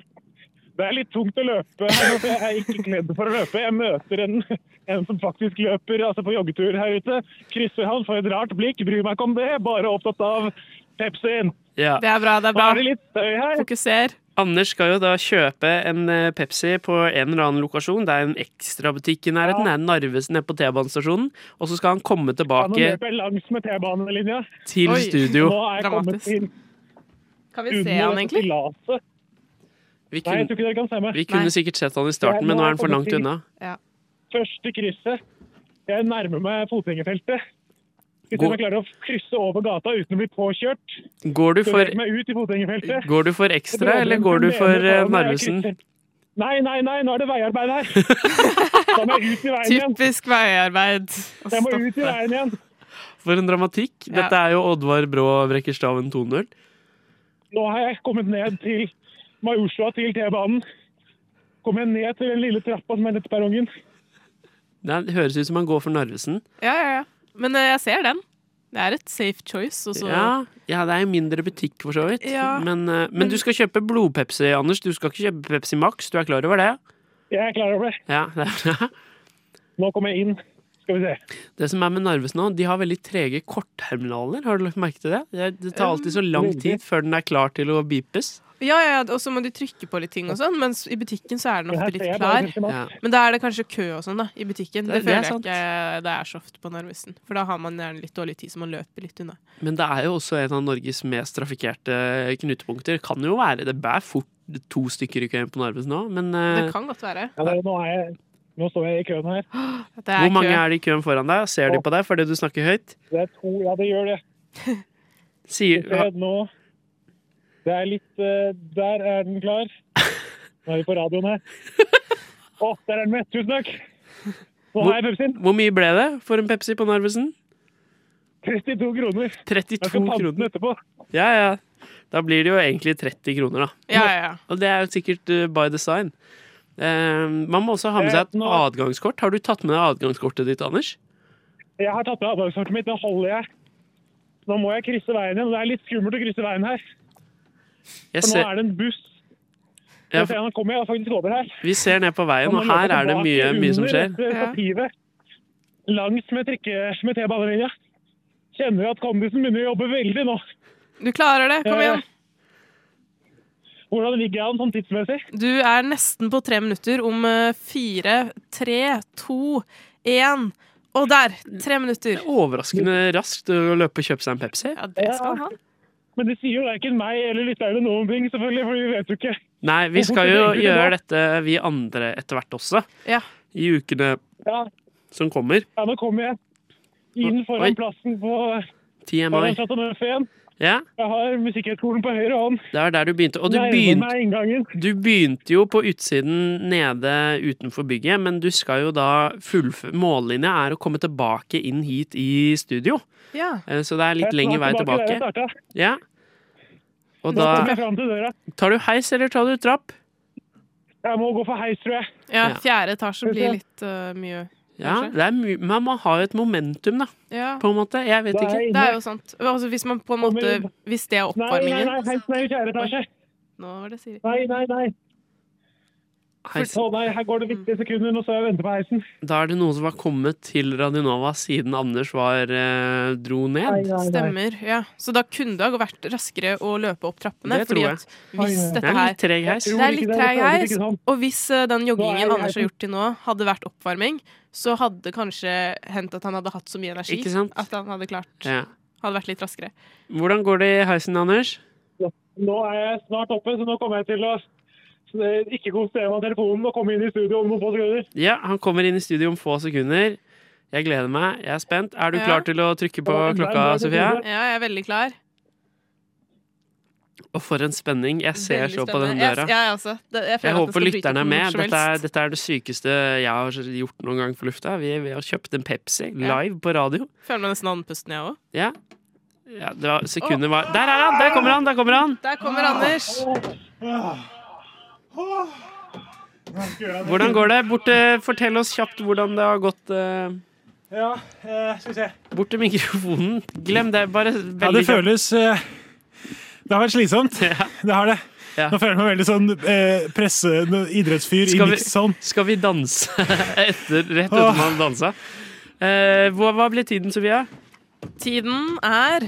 Det er litt tungt å løpe jeg er ikke kledd for å løpe. Jeg møter en, en som faktisk løper altså på joggetur her ute. Krysser han, får et rart blikk, bryr meg ikke om det. Bare opptatt av Pepsien. ja. Det er bra, det er Nå bra. er det litt støy her. Fokuser. Anders skal jo da kjøpe en eh, Pepsi på en eller annen lokasjon. Det er en ekstrabutikk i nærheten. Det er Narvesen nede på T-banestasjonen. Og så skal han komme tilbake langs med T-banelinja. til Oi. studio. Nå er jeg kommet Dramatisk. til Kan vi se han egentlig? stillaset. Vi Nei, jeg tror kunne, ikke dere kan se meg. vi kunne Nei. sikkert sett han i starten, men nå er han for langt unna. Første krysset. Jeg nærmer meg fotgjengerfeltet. Hvis går... jeg klarer å krysse over gata uten å bli påkjørt, Går du for, ut i fotgjengerfeltet. går du for ekstra, eller går du for eh, Narvesen? Nei, nei, nei, nå er det veiarbeid her. Da må jeg ut i veien igjen. Typisk veiarbeid. Jeg må ut i veien igjen. For en dramatikk. Dette er jo Oddvar Brå brekker staven 2-0. Nå har jeg kommet ned til Majorstua, til T-banen. Kommer jeg ned til den lille trappa som er nett perrongen. Det høres ut som han går for Narvesen. Ja, ja, ja. Men eh, jeg ser den. Det er et safe choice. Ja, ja, det er jo mindre butikk for så vidt. Ja, men, eh, men du skal kjøpe blodpepsi, Anders. Du skal ikke kjøpe Pepsi Max. Du er klar over det? Jeg er klar over det. Ja, det er. Nå kommer jeg inn. Skal vi se. Det som er med Narves nå, de har veldig trege kortterminaler. Har du lagt merke til det? Det, det tar alltid så lang tid før den er klar til å beepes. Ja, ja, ja, og så må de trykke på litt ting og sånn, mens i butikken så er den ofte litt klar. Ja. Men da er det kanskje kø og sånn, da, i butikken. Det- Det, det er føler jeg sant. ikke det er så ofte på Narvesen. For da har man gjerne litt dårlig tid, så man løper litt unna. Men det er jo også en av Norges mest trafikkerte knutepunkter. Kan jo være Det bærer fort to stykker i køen på Narvesen nå, men eh, Det kan godt være. Ja, det, nå, er jeg, nå står jeg i køen her. Er hvor mange kø. er det i køen foran deg? Ser de på deg fordi du snakker høyt? Det er to, ja, det gjør det. Sier, nå Det er litt eh, Der er den klar. Nå er vi på radioen her. Å, der er den med! Tusen takk! Nå har jeg Pepsien. hvor mye ble det for en Pepsi på Narvesen? 32 kroner. 32 Jeg skal pante den etterpå. Ja, ja. Da blir det jo egentlig 30 kroner, da. Ja, ja, ja. Og det er jo sikkert uh, by design. Eh, man må også ha med seg et Eh, nå- adgangskort. Har du tatt med deg adgangskortet ditt, Anders? Jeg har tatt med adgangskortet mitt. Nå holder jeg. Nå må jeg krysse veien igjen. Det er litt skummelt å krysse veien her. Jeg For nå er det en buss. Ja, Jeg ser, nå kommer jeg faktisk over her. vi ser ned på veien, og her er det mye, mye som skjer. dette ja. Langs med trikke med T-banelinja. Kjenner at kondisen begynner å jobbe veldig nå. Du klarer det. Kom igjen. Hvordan ligger jeg an sånn tidsmessig? Du er nesten på tre minutter om eh, fire, tre, to, én. Og der! Tre minutter. Overraskende raskt å løpe og kjøpe seg en Pepsi. Ja, det skal han. Men det sier jo verken meg eller lytterne noen ting, selvfølgelig, for vi vet jo ikke. Nei, vi skal jo det gjøre dette, vi andre, etter hvert også. Ja. I ukene Ja, som kommer. ja nå kommer jeg inn Oi. foran plassen på TMI. foran. Ja, Jeg har Musikkhøgskolen på høyre hånd. det er der du begynte. Og du begynte, du begynte jo på utsiden nede utenfor bygget, men du skal jo da fullføre Mållinja er å komme tilbake inn hit i studio. Ja. Eh, Så det er litt lengre vei tilbake. tilbake. Ja. Og da. Tar du heis, eller tar du trapp? Jeg må gå for heis, tror jeg. Ja, Ja. fjerde etasje blir litt uh, mye. Ja, det er my men man har jo et momentum, da. Ja. På en måte. Jeg vet ikke. Det er jo sant. Altså, hvis man på en måte Hvis det er oppvarmingen Nei, nei, nei, heisen er i fjerde etasje. Nå var det Siri. Nei, nei, nei. Heis- Å nei, her går det viktige sekunder. Nå står jeg og venter på heisen. Da er det noen som har kommet til Radionova siden Anders var eh, dro ned. Stemmer. ja Så da kunne det ha vært raskere å løpe opp trappene. Det fordi tror jeg. at hvis Det er dette her litt treg heis. Det er litt det, treg heis. Og hvis eh, den joggingen er Anders har gjort til nå, hadde vært oppvarming, så hadde kanskje hendt at han hadde hatt så mye energi Ikke sant? at han hadde klart Ja. Hadde vært litt raskere. Hvordan går det i heisen, Anders? Nå er jeg snart oppe, så nå kommer jeg til å ikke konsentrere meg om telefonen og komme inn i studio om noen få sekunder. Ja, han kommer inn i studio om få sekunder. Jeg gleder meg. Jeg er spent. Er du Ja. klar til å trykke på klokka, Sofia? Ja, jeg er veldig klar. Og for en spenning. Jeg ser Veldig så på den døra. Jeg, jeg også. Det, jeg, føler Jeg håper lytterne er med. Dette er, dette er det sykeste jeg har gjort noen gang for lufta. Vi, vi har kjøpt en Pepsi Ja. live på radio. Føler meg nesten andpusten, jeg òg. Ja. ja det var, sekundet var Der er han! Der kommer han! Der kommer han! Der kommer Anders. Hvordan går det? Borte, fortell oss kjapt hvordan det har gått. Uh... Ja, uh, skal vi se. Bort til mikrofonen. Glem det. Bare veldig Ja, det føles uh, Det har vært slitsomt. Det har det. Nå føler jeg meg veldig sånn eh, presse idrettsfyr i Skal vi- mixed. Skal vi danse etter, rett etter Åh. man har dansa? Eh, hva, hva ble tiden, Sofia? Tiden er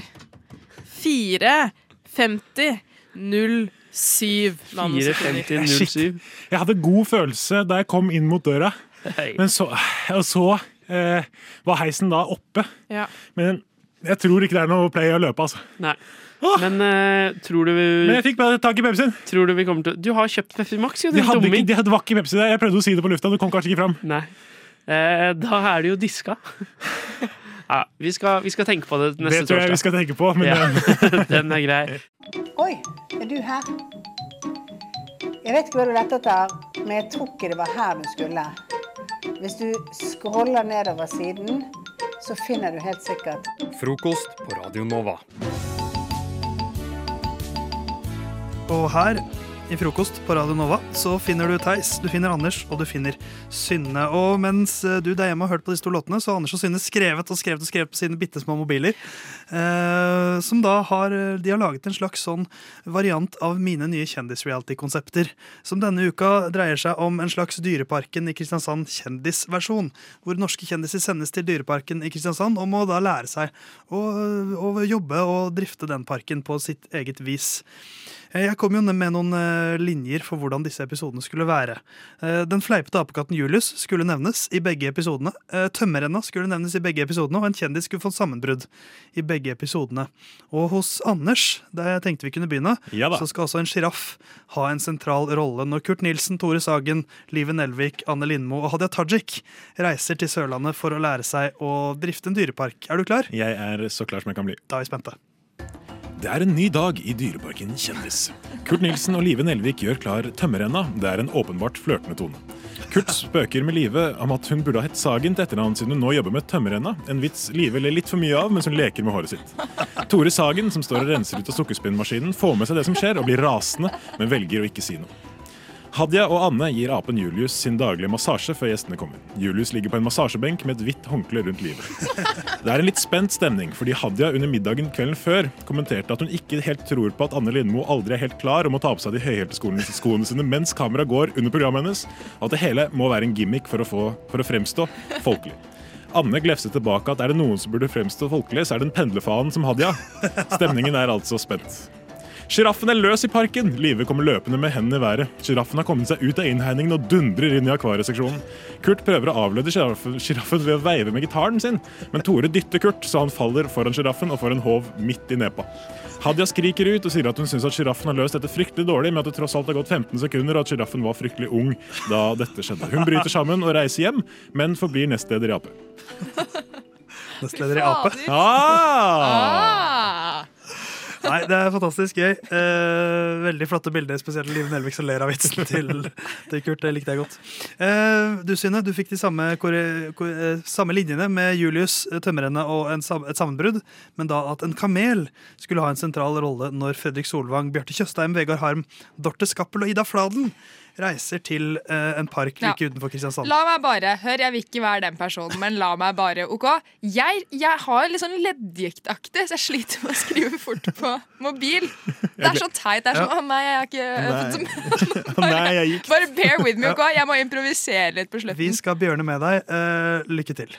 4.50.07 nanosekunder. 4.50.07. Jeg hadde god følelse da jeg kom inn mot døra, Hei. men så, og så eh, var heisen da oppe. Ja. Men jeg tror ikke det er noe play å løpe, altså. Nei. Men eh, tror du Men jeg fikk bare tak i Pepsien. Tror du vi kommer til Du har kjøpt Pepsi Max, jo, De din hadde, dumming. ikke, de hadde var ikke Pepsi der. Jeg prøvde å si det på lufta, det kom kanskje ikke fram. Nei. Eh, da er det jo diska. ja, vi skal, vi skal tenke på det neste torsdag. Det tror jeg torsdag. vi skal tenke på, men ja. den- den er grei. Oi, er du her? Jeg vet ikke hva du lette etter, men jeg tror ikke det var her du skulle. Hvis du scroller nedover siden, så finner du helt sikkert Frokost på Radio Nova. Og her i frokost på Radio Nova så finner du Theis, du finner Anders og du finner Synne. Og mens eh, du der hjemme har hørt på disse to låtene, så har Anders og Synne skrevet og skrevet og skrevet på sine bitte små mobiler. Eh, som da har De har laget en slags sånn variant av mine nye kjendis-reality-konsepter. Som denne uka dreier seg om en slags Dyreparken i Kristiansand kjendisversjon. Hvor norske kjendiser sendes til Dyreparken i Kristiansand og må da lære seg å, å jobbe og drifte den parken på sitt eget vis. Eh, Jeg kom jo med noen eh, linjer for hvordan disse episodene skulle være. Eh, Den fleipete apekatten Julius skulle nevnes i begge episodene. Tømmerrenna skulle nevnes i begge episodene, og en kjendis skulle få sammenbrudd i begge episodene. Og hos Anders, der jeg tenkte vi kunne begynne, Ja så skal altså en sjiraff ha en sentral rolle når Kurt Nilsen, Tore Sagen, Live Nelvik, Anne Lindmo og Hadia Tajik reiser til Sørlandet for å lære seg å drifte en dyrepark. Er du klar? Jeg er så klar som jeg kan bli. Da er vi spente. Det er en ny dag i Dyreparken Kjendis. Kurt Nilsen og Live Nelvik gjør klar tømmerrenna. Det er en åpenbart flørtende tone. Kurt spøker med Live om at hun burde ha hett Sagen til etternavn siden hun nå jobber med tømmerrenna. En vits Live ler litt for mye av mens hun leker med håret sitt. Tore Sagen, som står og renser ut av sukkerspinnmaskinen, får med seg det som skjer og blir rasende, men velger å ikke si noe. Hadia og Anne gir apen Julius sin daglige massasje før gjestene kommer. Julius ligger på en massasjebenk med et hvitt håndkle rundt livet. Det er en litt spent stemning, fordi Hadia under middagen kvelden før kommenterte at hun ikke helt tror på at Anne Lindmo aldri er helt klar om å ta på seg de høyhælte skoene, skoene sine mens kameraet går under programmet hennes, og at det hele må være en gimmick for å, få, for å fremstå folkelig. Anne glefser tilbake at er det noen som burde fremstå folkelig, så er det en pendlerfaen som Hadia. Stemningen er altså spent. Sjiraffen er løs i parken! Live kommer løpende med hendene i været. Sjiraffen har kommet seg ut av innhegningen og dundrer inn i akvarieseksjonen. Kurt prøver å avlede sjiraffen ved å veive med gitaren sin, men Tore dytter Kurt, så han faller foran sjiraffen og får en håv midt i nepa. Hadia skriker ut og sier at hun syns sjiraffen har løst dette fryktelig dårlig, med at det tross alt har gått 15 sekunder og at sjiraffen var fryktelig ung da dette skjedde. Hun bryter sammen og reiser hjem, men forblir nestleder i Ap. Nestleder i Ape. Ah! Nei, det er fantastisk gøy. Eh, veldig flotte bilder, spesielt Liv Nelvik som ler av vitsen til, til Kurt. Det likte jeg godt. Eh, du, Synne, du fikk de samme, eh, samme linjene med Julius eh, Tømmerrenne og en, et sammenbrudd, men da at en kamel skulle ha en sentral rolle når Fredrik Solvang, Bjarte Tjøstheim, Vegard Harm, Dorte Skappel og Ida Fladen reiser til eh, en park Ja. like utenfor Kristiansand. La meg bare, hør, jeg vil ikke være den personen, men la meg bare, ok? Jeg, jeg har litt sånn leddgiktaktig, så jeg sliter med å skrive fort på mobil. Det er så teit. Det er sånn, Ja. å nei, jeg har ikke fått som bare, Bare bear with me, ok? Jeg må improvisere litt på slutten. Vi skal bjørne med deg. Uh, lykke til.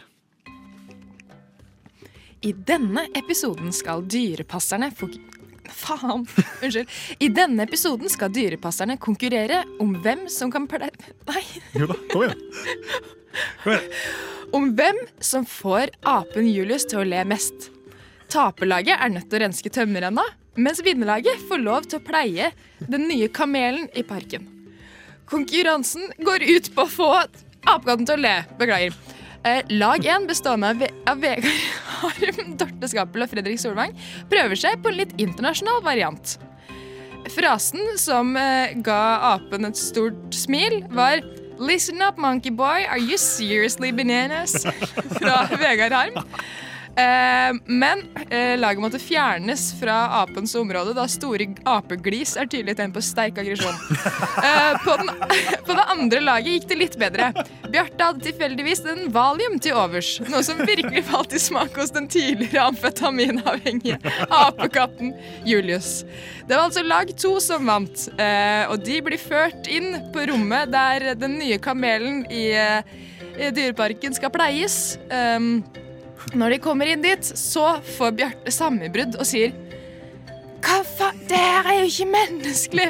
I denne episoden skal dyrepasserne fok Faen. Unnskyld. I denne episoden skal dyrepasserne konkurrere om hvem som kan ple... Nei. Jo da, kom igjen. Om hvem som får apen Julius til å le mest. Taperlaget er nødt til å renske tømmerrenna, mens vinnerlaget får lov til å pleie den nye kamelen i parken. Konkurransen går ut på å få apekatten til å le. Beklager. Eh, lag 1, bestående av, av Vegard Harm, Dorte Skappel og Fredrik Solvang, prøver seg på en litt internasjonal variant. Frasen som eh, ga apen et stort smil, var Listen up, monkey boy. Are you seriously bananas? Fra Vegard Harm. Eh, men eh, laget måtte fjernes fra apens område, da store apeglis er tydelig tegn på sterk aggresjon. Eh, på, på det andre laget gikk det litt bedre. Bjarte hadde tilfeldigvis en valium til overs, noe som virkelig falt i smak hos den tidligere amfetaminavhengige apekatten Julius. Det var altså lag to som vant, eh, og de blir ført inn på rommet der den nye kamelen i, i Dyreparken skal pleies. Når de kommer inn dit, så får Bjarte sammenbrudd og sier Hva faen? Det her er jo ikke menneskelig!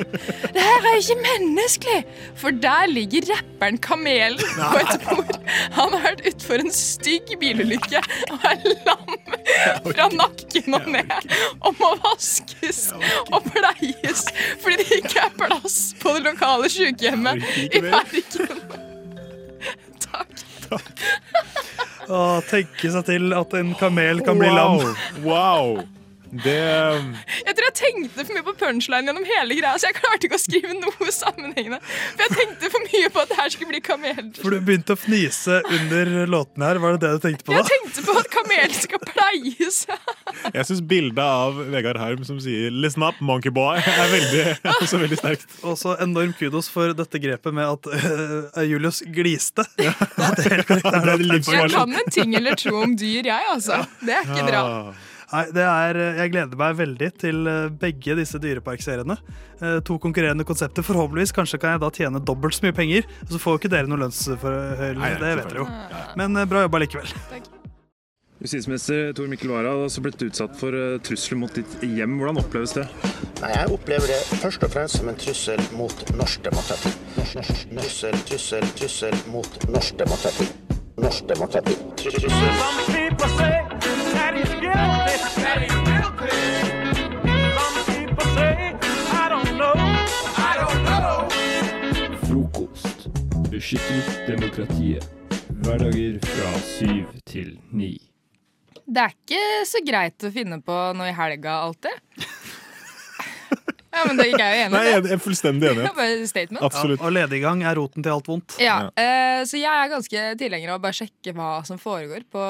Det her er jo ikke menneskelig! For der ligger rapperen Kamelen på et bord. Han har vært utfor en stygg bilulykke og er lam fra nakken og ned og må vaskes og pleies fordi det ikke er plass på det lokale sykehjemmet i Bergen. Å tenke seg til at en kamel kan bli lam. Wow. Det Jeg tror jeg tenkte for mye på punchline gjennom hele greia, så jeg klarte ikke å skrive noe sammenhengende. For jeg tenkte for mye på at det her skulle bli kamel. For du begynte å fnise under låten her. Var det det du tenkte på da? Jeg tenkte på at kamel skal pleies. Jeg syns bildet av Vegard Harm som sier 'listen up, monkey boy', er veldig, også veldig sterkt. Også enorm kudos for dette grepet med at uh, Julius gliste. Ja. det er helt korrekt. Det er Jeg kan en ting eller to om dyr, jeg, altså. Det er ikke bra. Nei, det er, jeg gleder meg veldig til øh, begge disse dyreparkseriene. Eh, To konkurrerende konsepter. Forhåpentligvis kanskje kan jeg da tjene dobbelt så mye penger. Og så får jo ikke dere noen lønnsforhøyelse, det vet dere jo. Men bra jobba likevel. Justisminister Tor Mikkel Wara har også blitt utsatt for eh, trusler mot ditt hjem. Hvordan oppleves det? Nei, Jeg opplever det først og fremst som en trussel mot norsk demokrati. Trussel, trussel, trussel mot norsk demokrati. Norsk demokrati. Frokost. Beskytter demokratiet. Hverdager fra syv til ni. Det er ikke så greit å finne på noe i helga alltid. Ja, men det er jeg enig i. jeg er fullstendig enig. Det er bare statement. Ja, og lediggang er roten til alt vondt. Ja, eh, så jeg er ganske tilhenger av å bare sjekke hva som foregår på,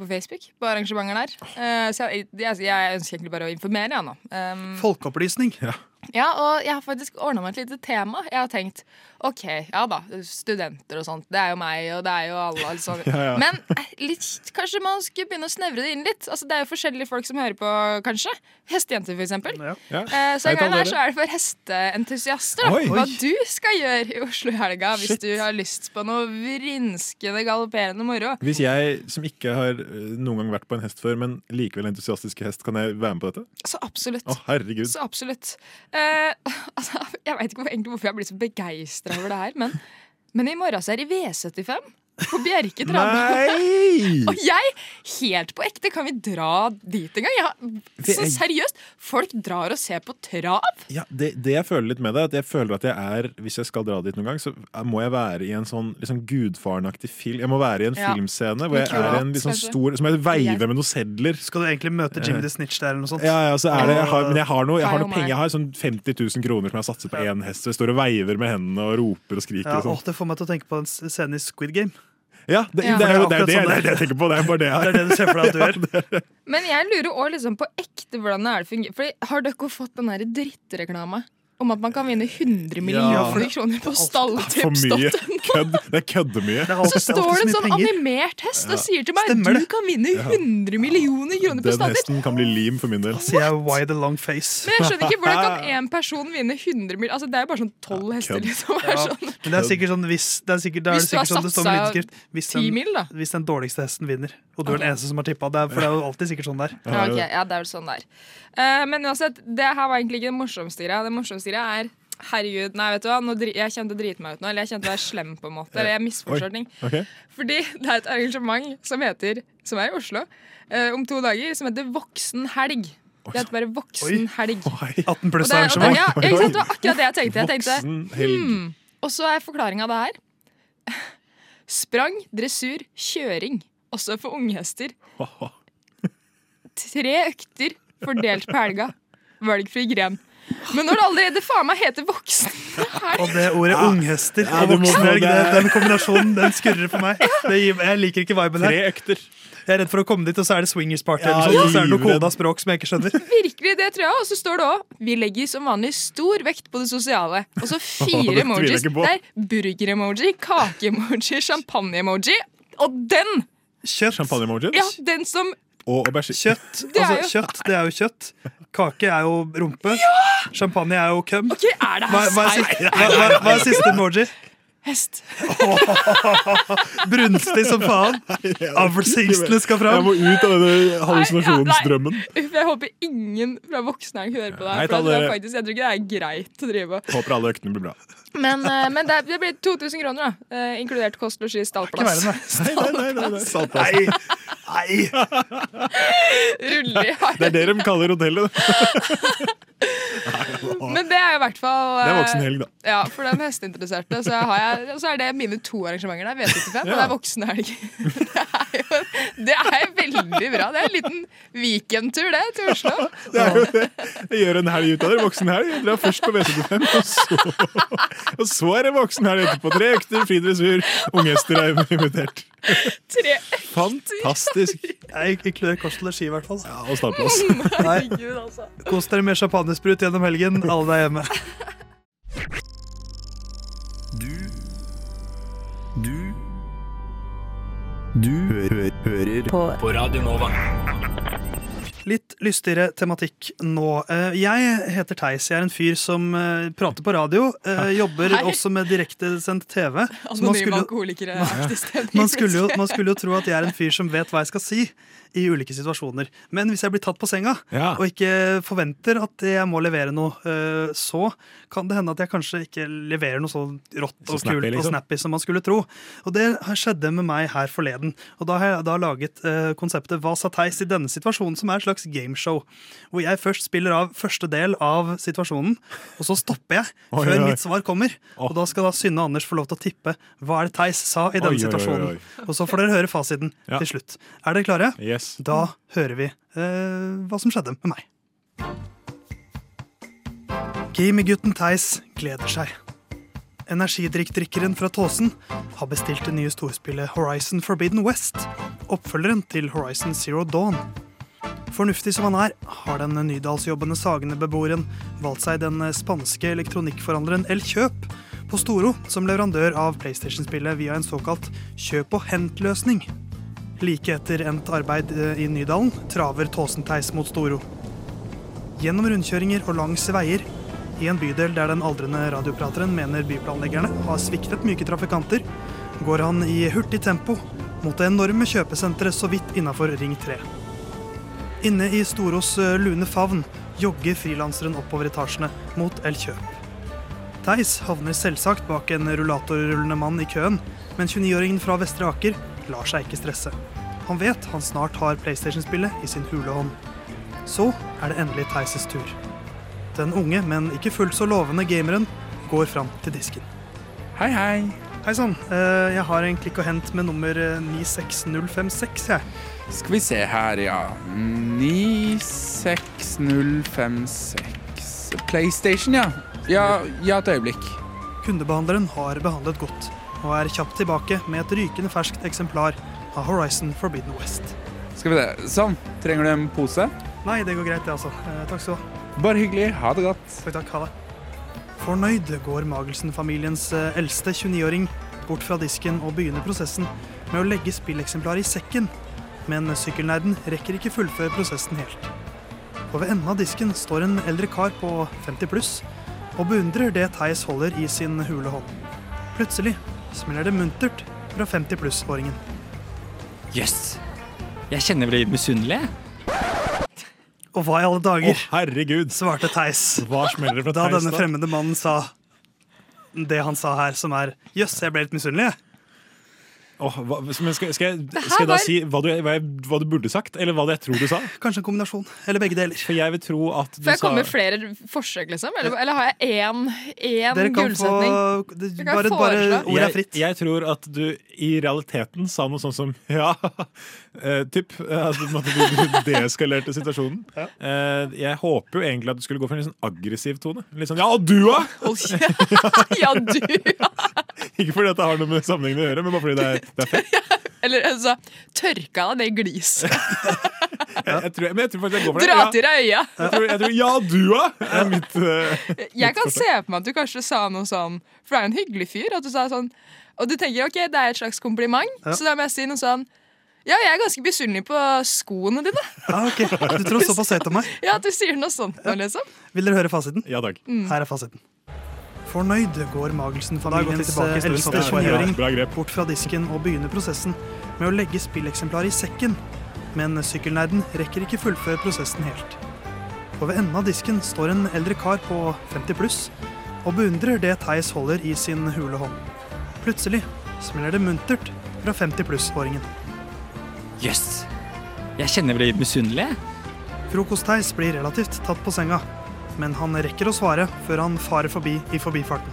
på Facebook. På arrangementer der. Eh, så jeg, jeg, jeg ønsker egentlig bare å informere, jeg nå. Um, Folkeopplysning. ja, og jeg har faktisk ordna meg et lite tema. Jeg har tenkt OK, ja da, studenter og sånt. Det er jo meg, og det er jo alle. Altså. Ja, ja. Men eh, litt, kanskje man skulle begynne å snevre det inn litt. Altså, det er jo forskjellige folk som hører på, kanskje. Hestejenter, for eksempel. Ja. Eh, så en gang her så er det for hesteentusiaster. da. Hva du skal gjøre i Oslo i helga hvis Shit. du har lyst på noe vrinskende, galopperende moro. Hvis jeg, som ikke har eh, noen gang vært på en hest før, men likevel entusiastisk hest, kan jeg være med på dette? Så absolutt. Å, herregud. Så absolutt. Eh, altså, jeg vet ikke hvorfor jeg blir så begeistra over det her, men, men i morgen så er det V75. På Bjerke travbane. Nei! Og jeg, helt på ekte, kan vi dra dit en gang? Ja, så seriøst, folk drar og ser på trav. Ja, det, det jeg føler litt med det, er at jeg føler at jeg er Hvis jeg skal dra dit noen gang, så må jeg være i en sånn liksom gudfaren-aktig film. Jeg må være i en Ja. filmscene hvor jeg Akkurat, er en liksom stor Som jeg veiver med noen sedler. Skal du egentlig møte Jimmy the Snitch der, eller noe sånt? Ja, ja, så er det, jeg har, men jeg har noe, jeg har noe penger. Jeg har sånn 50 000 kroner som jeg har satset på én hest. Så jeg står og veiver med hendene og roper og skriker. Ja, og sånn. åh, det får meg til å tenke på en scene i Squid Game. Ja, det, Ja. det, er det, er det, det, er det jeg tenker på. Det er bare det jeg Det er det du ser for deg at du gjør. Men jeg lurer også liksom på ekte hvordan det er det fungerer. Fordi Har dere fått den der drittreklama om at man kan vinne 100 millioner kroner på stalltips.no? Det er køddemye. Så står det en sånn animert hest og sier til meg Stemmer du det? kan vinne 100 millioner kroner på Den hesten kan bli lim for min del. Sier jeg why the long face. Men jeg skjønner ikke hvordan kan én person vinne 100 millioner Altså Det er jo bare sånn tolv hester, liksom. Ja, sånn. men det er sikkert sånn hvis Det er sikkert, det er Hvis du har sikkert sånn det står med lydskrift. Hvis 10 den, hvis den dårligste hesten vinner, og du er den eneste som har tippa. Det er, for det er jo alltid sikkert sånn der. Ja, okay. ja, det er vel sånn der. Uh, men uansett, det her var egentlig ikke det morsomste greia. Det morsomste greia er Herregud, nei, vet du hva, jeg kjente å drite meg ut nå. Eller jeg kjente å være slem, på en måte. Eller jeg misforstår ting. ok. Fordi det er et arrangement som heter, som er i Oslo, eh, om to dager, som heter Voksen helg. Det heter bare Voksen helg. 18 Og det- pluss arrangement. Ja? Det var akkurat det jeg tenkte. Jeg tenkte hmm. Og så er forklaringa det her. Sprang, dressur, kjøring. Også for unghester. Tre økter fordelt på helga. Valgfri gren. Men når det allerede faen meg heter voksen Og det ordet unghester Ja, og du må voksenhelg, den kombinasjonen, den skurrer for meg. Det gir, jeg liker ikke viben her. Tre økter. Jeg er redd for å komme dit, og så er det swingers party, Ja, eller sånt, så er det noe livredd. kodaspråk som jeg ikke skjønner. Virkelig, det tror jeg. Og så står det òg Vi legger som vanlig stor vekt på det sosiale. Og så fire emojis. Det er burger-emoji, kake-emoji, champagne-emoji. Og den! Kjøtt. Ja, den som Og aubergine. Kjøtt, er altså, kjøtt, det er jo kjøtt. Kake er jo rumpe. Champagne er jo køm. er det hva, hva, er siste, hva, hva, hva er siste emoji? Hest. Brunstig som faen. Avlshingstene skal fram. Jeg må ut av denne hallusinasjonsdrømmen. Jeg håper ingen fra voksne hører på For jeg, tror faktisk, jeg tror ikke det er greit å drive og Håper alle øktene blir bra. Men, eh, men det, det blir 2000 kroner, da. Eh, inkludert kost, losji, stallplass. Nei, nei, nei, nei, nei. Nei, nei. Ruller i Det er det de kaller hotellet. Men det er jo i hvert fall Det er voksen voksenhelg, da. Ja, for den hesteinteresserte. Så, har jeg, så er det mine to arrangementer der. V75, og det Ja. er voksenhelg. Det er det er veldig bra. Det er en liten weekendtur, det, til Oslo. Det er jo det. Jeg gjør en helg ut av det. Voksenhelg. helg Dra først på WC-25 og så, og så er det voksenhelg etterpå. Tre økter, fri dressur. Unghester er invitert. Tre Fantastisk. Jeg inkluderer kost og losji, i hvert fall. Ja, og startplass. Altså. Kos dere med champagnesprut gjennom helgen. Alle der hjemme. Du Du hø hø hører på. på Radio Nova. Litt lystigere tematikk nå. Eh, Jeg heter Theis. Jeg er en fyr som eh, prater på radio. eh, Jobber Hei. også med direktesendt TV. Anonyme skulle alkoholikere. Man skulle, man skulle, jo, man skulle jo tro at jeg er en fyr som vet hva jeg skal si i ulike situasjoner. Men hvis jeg blir tatt på senga Ja. og ikke forventer at jeg må levere noe, eh, så kan det hende at jeg kanskje ikke leverer noe så rått Så og snappy, kult og liksom. snappy som man skulle tro. Og det har skjedde med meg her forleden. Og da har jeg da laget eh, konseptet Hva sa Theis i denne situasjonen, som er et slags gameshow. Hvor jeg først spiller av første del av situasjonen, og så stopper jeg Oi, før oi. mitt svar kommer. Og da skal da Synne og Anders få lov til å tippe hva er det Theis sa i denne Oi, situasjonen. Og så får dere høre fasiten Ja. til slutt. Er dere klare? Yes. Da hører vi eh, hva som skjedde med meg. Gaminggutten Theis gleder seg. Energidrikkdrikkeren fra Tåsen har bestilt det nye storspillet Horizon Forbidden West, oppfølgeren til Horizon Zero Dawn. Fornuftig som han er, har den nydalsjobbende Sagene-beboeren valgt seg den spanske elektronikkforhandleren El Kjøp på Storo som leverandør av PlayStation-spillet via en såkalt kjøp og hent-løsning. Like etter endt arbeid eh, i Nydalen traver Tåsenteis mot Storo. Gjennom rundkjøringer og langs veier, i en bydel der den aldrende radioprateren mener byplanleggerne har sviktet myke trafikanter, går han i hurtig tempo mot det enorme kjøpesenteret så vidt innafor Ring 3. Inne i Storos eh, lune favn jogger frilanseren oppover etasjene mot El Kjøp. Theis havner selvsagt bak en rullatorrullende mann i køen, men 29-åringen fra Vestre Aker lar seg ikke stresse. Han vet han snart har PlayStation-spillet i sin hule hånd. Så er det endelig Theises tur. Den unge, men ikke fullt så lovende gameren går fram til disken. Hei, hei. Hei sann. eh, Jeg har en klikk og hent med nummer eh, 96056, jeg. Skal vi se her, ja. 96056 PlayStation, ja. Ja, ja et øyeblikk. Kundebehandleren har behandlet godt, og er kjapt tilbake med et rykende ferskt eksemplar av Horizon Forbidden West. Skal vi det. Sånn. Trenger du en pose? Nei, det går greit, det, altså. Eh, Takk skal du ha. Bare hyggelig. Ha det godt. Takk, takk. Ha det. Fornøyd går Magelsen-familiens eh, eldste 29-åring bort fra disken og begynner prosessen med å legge spilleksemplaret i sekken. Men sykkelnerden rekker ikke fullføre prosessen helt. Og ved enden av disken står en eldre kar på 50 pluss og beundrer det Theis holder i sin hule hånd. Plutselig smeller det muntert fra 50 pluss-åringen. Jøss. Jeg kjenner jeg litt misunnelig. Og hva i alle dager? Å, herregud. Svarte Theis. Hva smeller det fra Da Theis, denne fremmede mannen sa det han sa her, som er Jøss, jeg ble litt misunnelig, jeg. Åh, hva, men skal, skal, jeg, skal jeg da var- si hva du, hva, jeg, hva du burde sagt, eller hva jeg tror du sa? Kanskje en kombinasjon. Eller begge deler. For jeg vil tro at du Får jeg sa komme med flere forsøk, liksom? Eller, eller har jeg én, én Dere kan få gullsetning? det- Jeg kan bare- bare ordet er jeg, fritt. jeg tror at du i realiteten sa noe sånn som ja, eh, typ. eh, At du, deeskalerte situasjonen. Eh, jeg håper jo egentlig at du skulle gå for en litt sånn aggressiv tone. Litt sånn ja, og du da?! ja, du! Ikke fordi at det har noe med sammenhengen å gjøre, men bare fordi det er, det er fett. Eller altså, tørka ned det gliset. Jeg, jeg tror, men jeg tror faktisk jeg går for det. Dra til deg øya. Jeg tror, jeg tror ja, du òg! Er mitt, eh, Jeg kan se på meg at du kanskje sa noe sånn For det er jo en hyggelig fyr. At du sa sånn Og du tenker ok, det er et slags kompliment, Ja. så da må jeg si noe sånn Ja, jeg er ganske misunnelig på skoene dine. Ja, ok. Du tror såpass høyt om meg. Ja, at du sier noe sånt nå, liksom. Vil dere høre fasiten? Ja takk. Mm. Her er fasiten. Fornøyd går Magelsen-familiens i eldste historien, så det er 29-åring bort fra disken og begynner prosessen med å legge spilleksemplaret i sekken. Men sykkelnerden rekker ikke fullføre prosessen helt. Og ved enden av disken står en eldre kar på 50 pluss og beundrer det Theis holder i sin hule hånd. Plutselig smeller det muntert fra 50 pluss-åringen. Jøss. Jeg kjenner jeg blir misunnelig. Frokost-Theis blir relativt tatt på senga, men han rekker å svare før han farer forbi i forbifarten.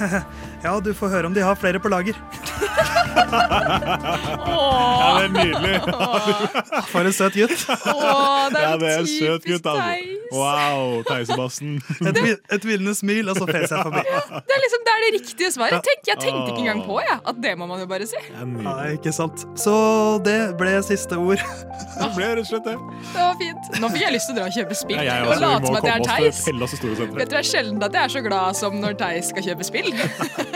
ja, du får høre om de har flere på lager. Ja, det er nydelig. For en søt gutt. det er ja, det er en søt typisk gutt, altså. Wow, Theisebassen. Et, et hvilende smil, og så fes jeg forbi. Det er liksom det er det riktige svaret. Tenk, jeg tenkte ikke engang på ja, at det må man jo bare si. Ja, ikke sant. Så det ble siste ord. Det ble rett og slett det. Det var fint. Nå fikk jeg lyst til å dra og kjøpe spill. Ja, og. Late som at jeg er Theis. Vet du, Det er sjelden at jeg er så glad som når Theis skal kjøpe spill.